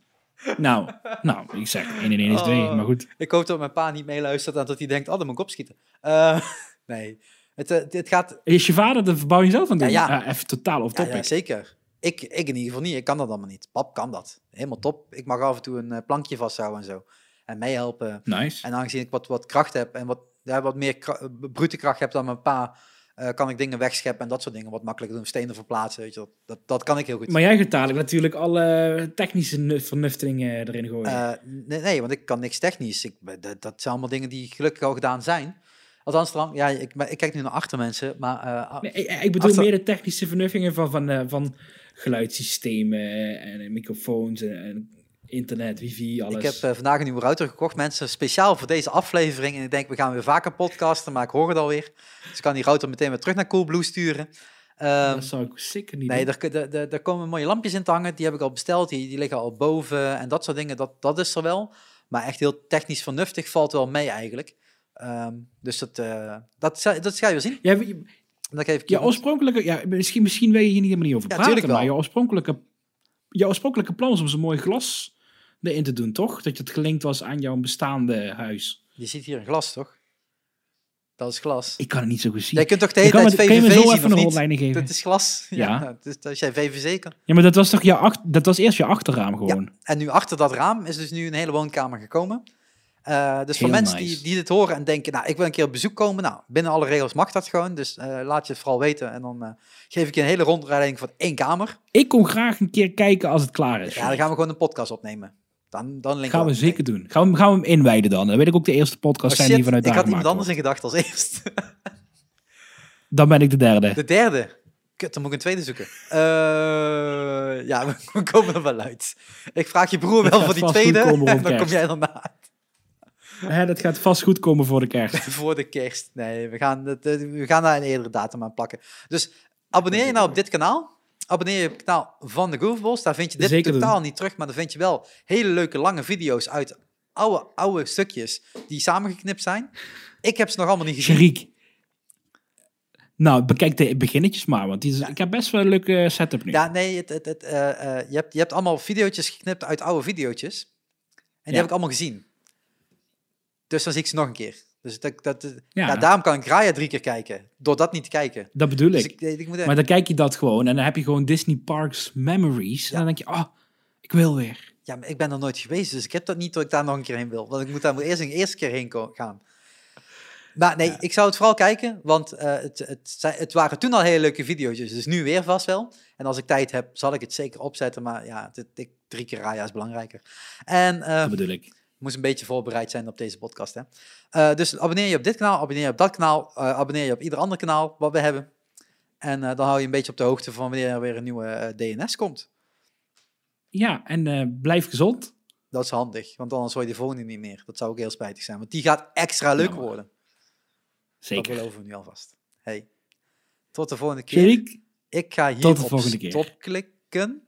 Nou, nou, ik zeg 1 en 1 is 2, Oh. maar goed. Ik hoop dat mijn pa niet meeluistert en dat hij denkt... Oh, dan moet ik opschieten. Eh, <laughs> nee, het, eh, het gaat... Is je vader de verbouwing zelf aan het doen? Ja, ja. even totaal off topic. ja, zeker. Ik, ik in ieder geval niet. Ik kan dat allemaal niet. Pap kan dat. Helemaal top. Ik mag af en toe een eh, plankje vasthouden en zo. En meehelpen. Nice. En aangezien ik wat, wat kracht heb en wat, ja, wat meer eh, brute kracht heb dan mijn pa, eh, kan ik dingen wegscheppen en dat soort dingen wat makkelijker doen. Stenen verplaatsen, weet je, dat, dat, dat kan ik heel goed. Maar jij gaat dadelijk natuurlijk alle technische nu- vernuftingen erin gooien. Eh, nee, nee, want ik kan niks technisch. Ik, dat, dat zijn allemaal dingen die gelukkig al gedaan zijn. Althans, ja, ik, ik kijk nu naar achter mensen, maar eh, Nee, ik, ik bedoel Achter- meer de technische vernuffingen van, van, van geluidssystemen en microfoons en, en internet, wifi, alles. ik heb eh, vandaag een nieuwe router gekocht, mensen, speciaal voor deze aflevering. En ik denk, we gaan weer vaker podcasten, maar ik hoor het alweer. Dus ik kan die router meteen weer terug naar Coolblue sturen. Ehm, dat zou ik zeker niet Nee, doen. er, er, er, er komen mooie lampjes in te hangen. Die heb ik al besteld. Die, die liggen al boven. En dat soort dingen, dat, dat is er wel. Maar echt heel technisch vernuftig valt wel mee eigenlijk. Ehm, dus dat, eh, dat, dat ga je wel zien. Ja, je, Dat geef ik je oorspronkelijke, ja, misschien, misschien wil je hier niet helemaal niet over Ja, praten, tuurlijk maar je oorspronkelijke, je oorspronkelijke plan was om zo'n mooi glas erin te doen, toch? Dat het gelinkt was aan jouw bestaande huis. Je ziet hier een glas, toch? Dat is glas. Ik kan het niet zo goed zien. Jij kunt toch de Je hele tijd je VVV zo zien, even of een hotline geven? Dat is glas. <laughs> Ja. Ja. ja dus als jij VVV kan. Ja, maar dat was toch je acht, dat was eerst je achterraam gewoon. En nu achter dat raam is dus nu een hele woonkamer gekomen. Eh, dus voor mensen nice. die, die dit horen en denken, nou, ik wil een keer op bezoek komen. Nou, binnen alle regels mag dat gewoon. Dus eh, laat je het vooral weten. En dan eh, geef ik je een hele rondleiding van één kamer. Ik kom graag een keer kijken als het klaar is. Ja, dan gaan we gewoon een podcast opnemen. Dan, dan gaan we zeker doen. Gaan we, gaan we hem inwijden dan. Dan weet ik ook de eerste podcast Oh, zijn shit, die vanuit ik daar had iemand anders wordt. in gedacht als eerst. Dan ben ik de derde. De derde. Kut, dan moet ik een tweede zoeken. Eh, ja, <laughs> we, komen er wel uit. Ik vraag je broer wel voor die tweede. En dan kom jij daarna Hè, dat gaat vast goed komen voor de kerst. <laughs> voor de kerst. Nee, we gaan, eh, we gaan daar een eerdere datum aan plakken. Dus abonneer je nou op dit kanaal. Abonneer je op het kanaal van de Goofballs. Daar vind je dit Zeker doen. totaal niet terug, maar dan vind je wel hele leuke lange video's uit oude, oude stukjes die samengeknipt zijn. Ik heb ze nog allemaal niet gezien. Sharik. Nou, bekijk de beginnetjes maar, want die is, ik heb best wel een leuke setup nu. Ja, nee, het, het, het, eh, eh, je, hebt, je hebt allemaal video's geknipt uit oude video's. En die Ja. heb ik allemaal gezien. Dus dan zie ik ze nog een keer. Dus dat, dat, Ja. ja. daarom kan ik Raya drie keer kijken. Door dat niet te kijken. Dat bedoel Dus ik. ik, ik moet Maar dan kijk je dat gewoon en dan heb je gewoon Disney Parks Memories. En dan denk je, ah, ik wil weer. Ja, maar ik ben er nooit geweest, dus ik heb dat niet dat ik daar nog een keer heen wil. Want ik moet daar eerst een eerste keer heen gaan. Maar nee, Ja. ik zou het vooral kijken, want eh, het, het, het waren toen al hele leuke video's, dus nu weer vast wel. En als ik tijd heb, zal ik het zeker opzetten, maar ja, dit, ik, drie keer Raya is belangrijker. En eh, Dat bedoel ik. Moest een beetje voorbereid zijn op deze podcast. Hè? Eh, dus abonneer je op dit kanaal, abonneer je op dat kanaal, eh, abonneer je op ieder ander kanaal wat we hebben. En eh, dan hou je een beetje op de hoogte van wanneer er weer een nieuwe DNS komt. Ja, en blijf gezond. Dat is handig, want anders hoor je de volgende niet meer. Dat zou ook heel spijtig zijn, want die gaat extra leuk worden. Dat Zeker. beloven we nu alvast. Hey, tot de volgende keer. Erik, Ik ga hier Tot de op volgende keer. stop klikken.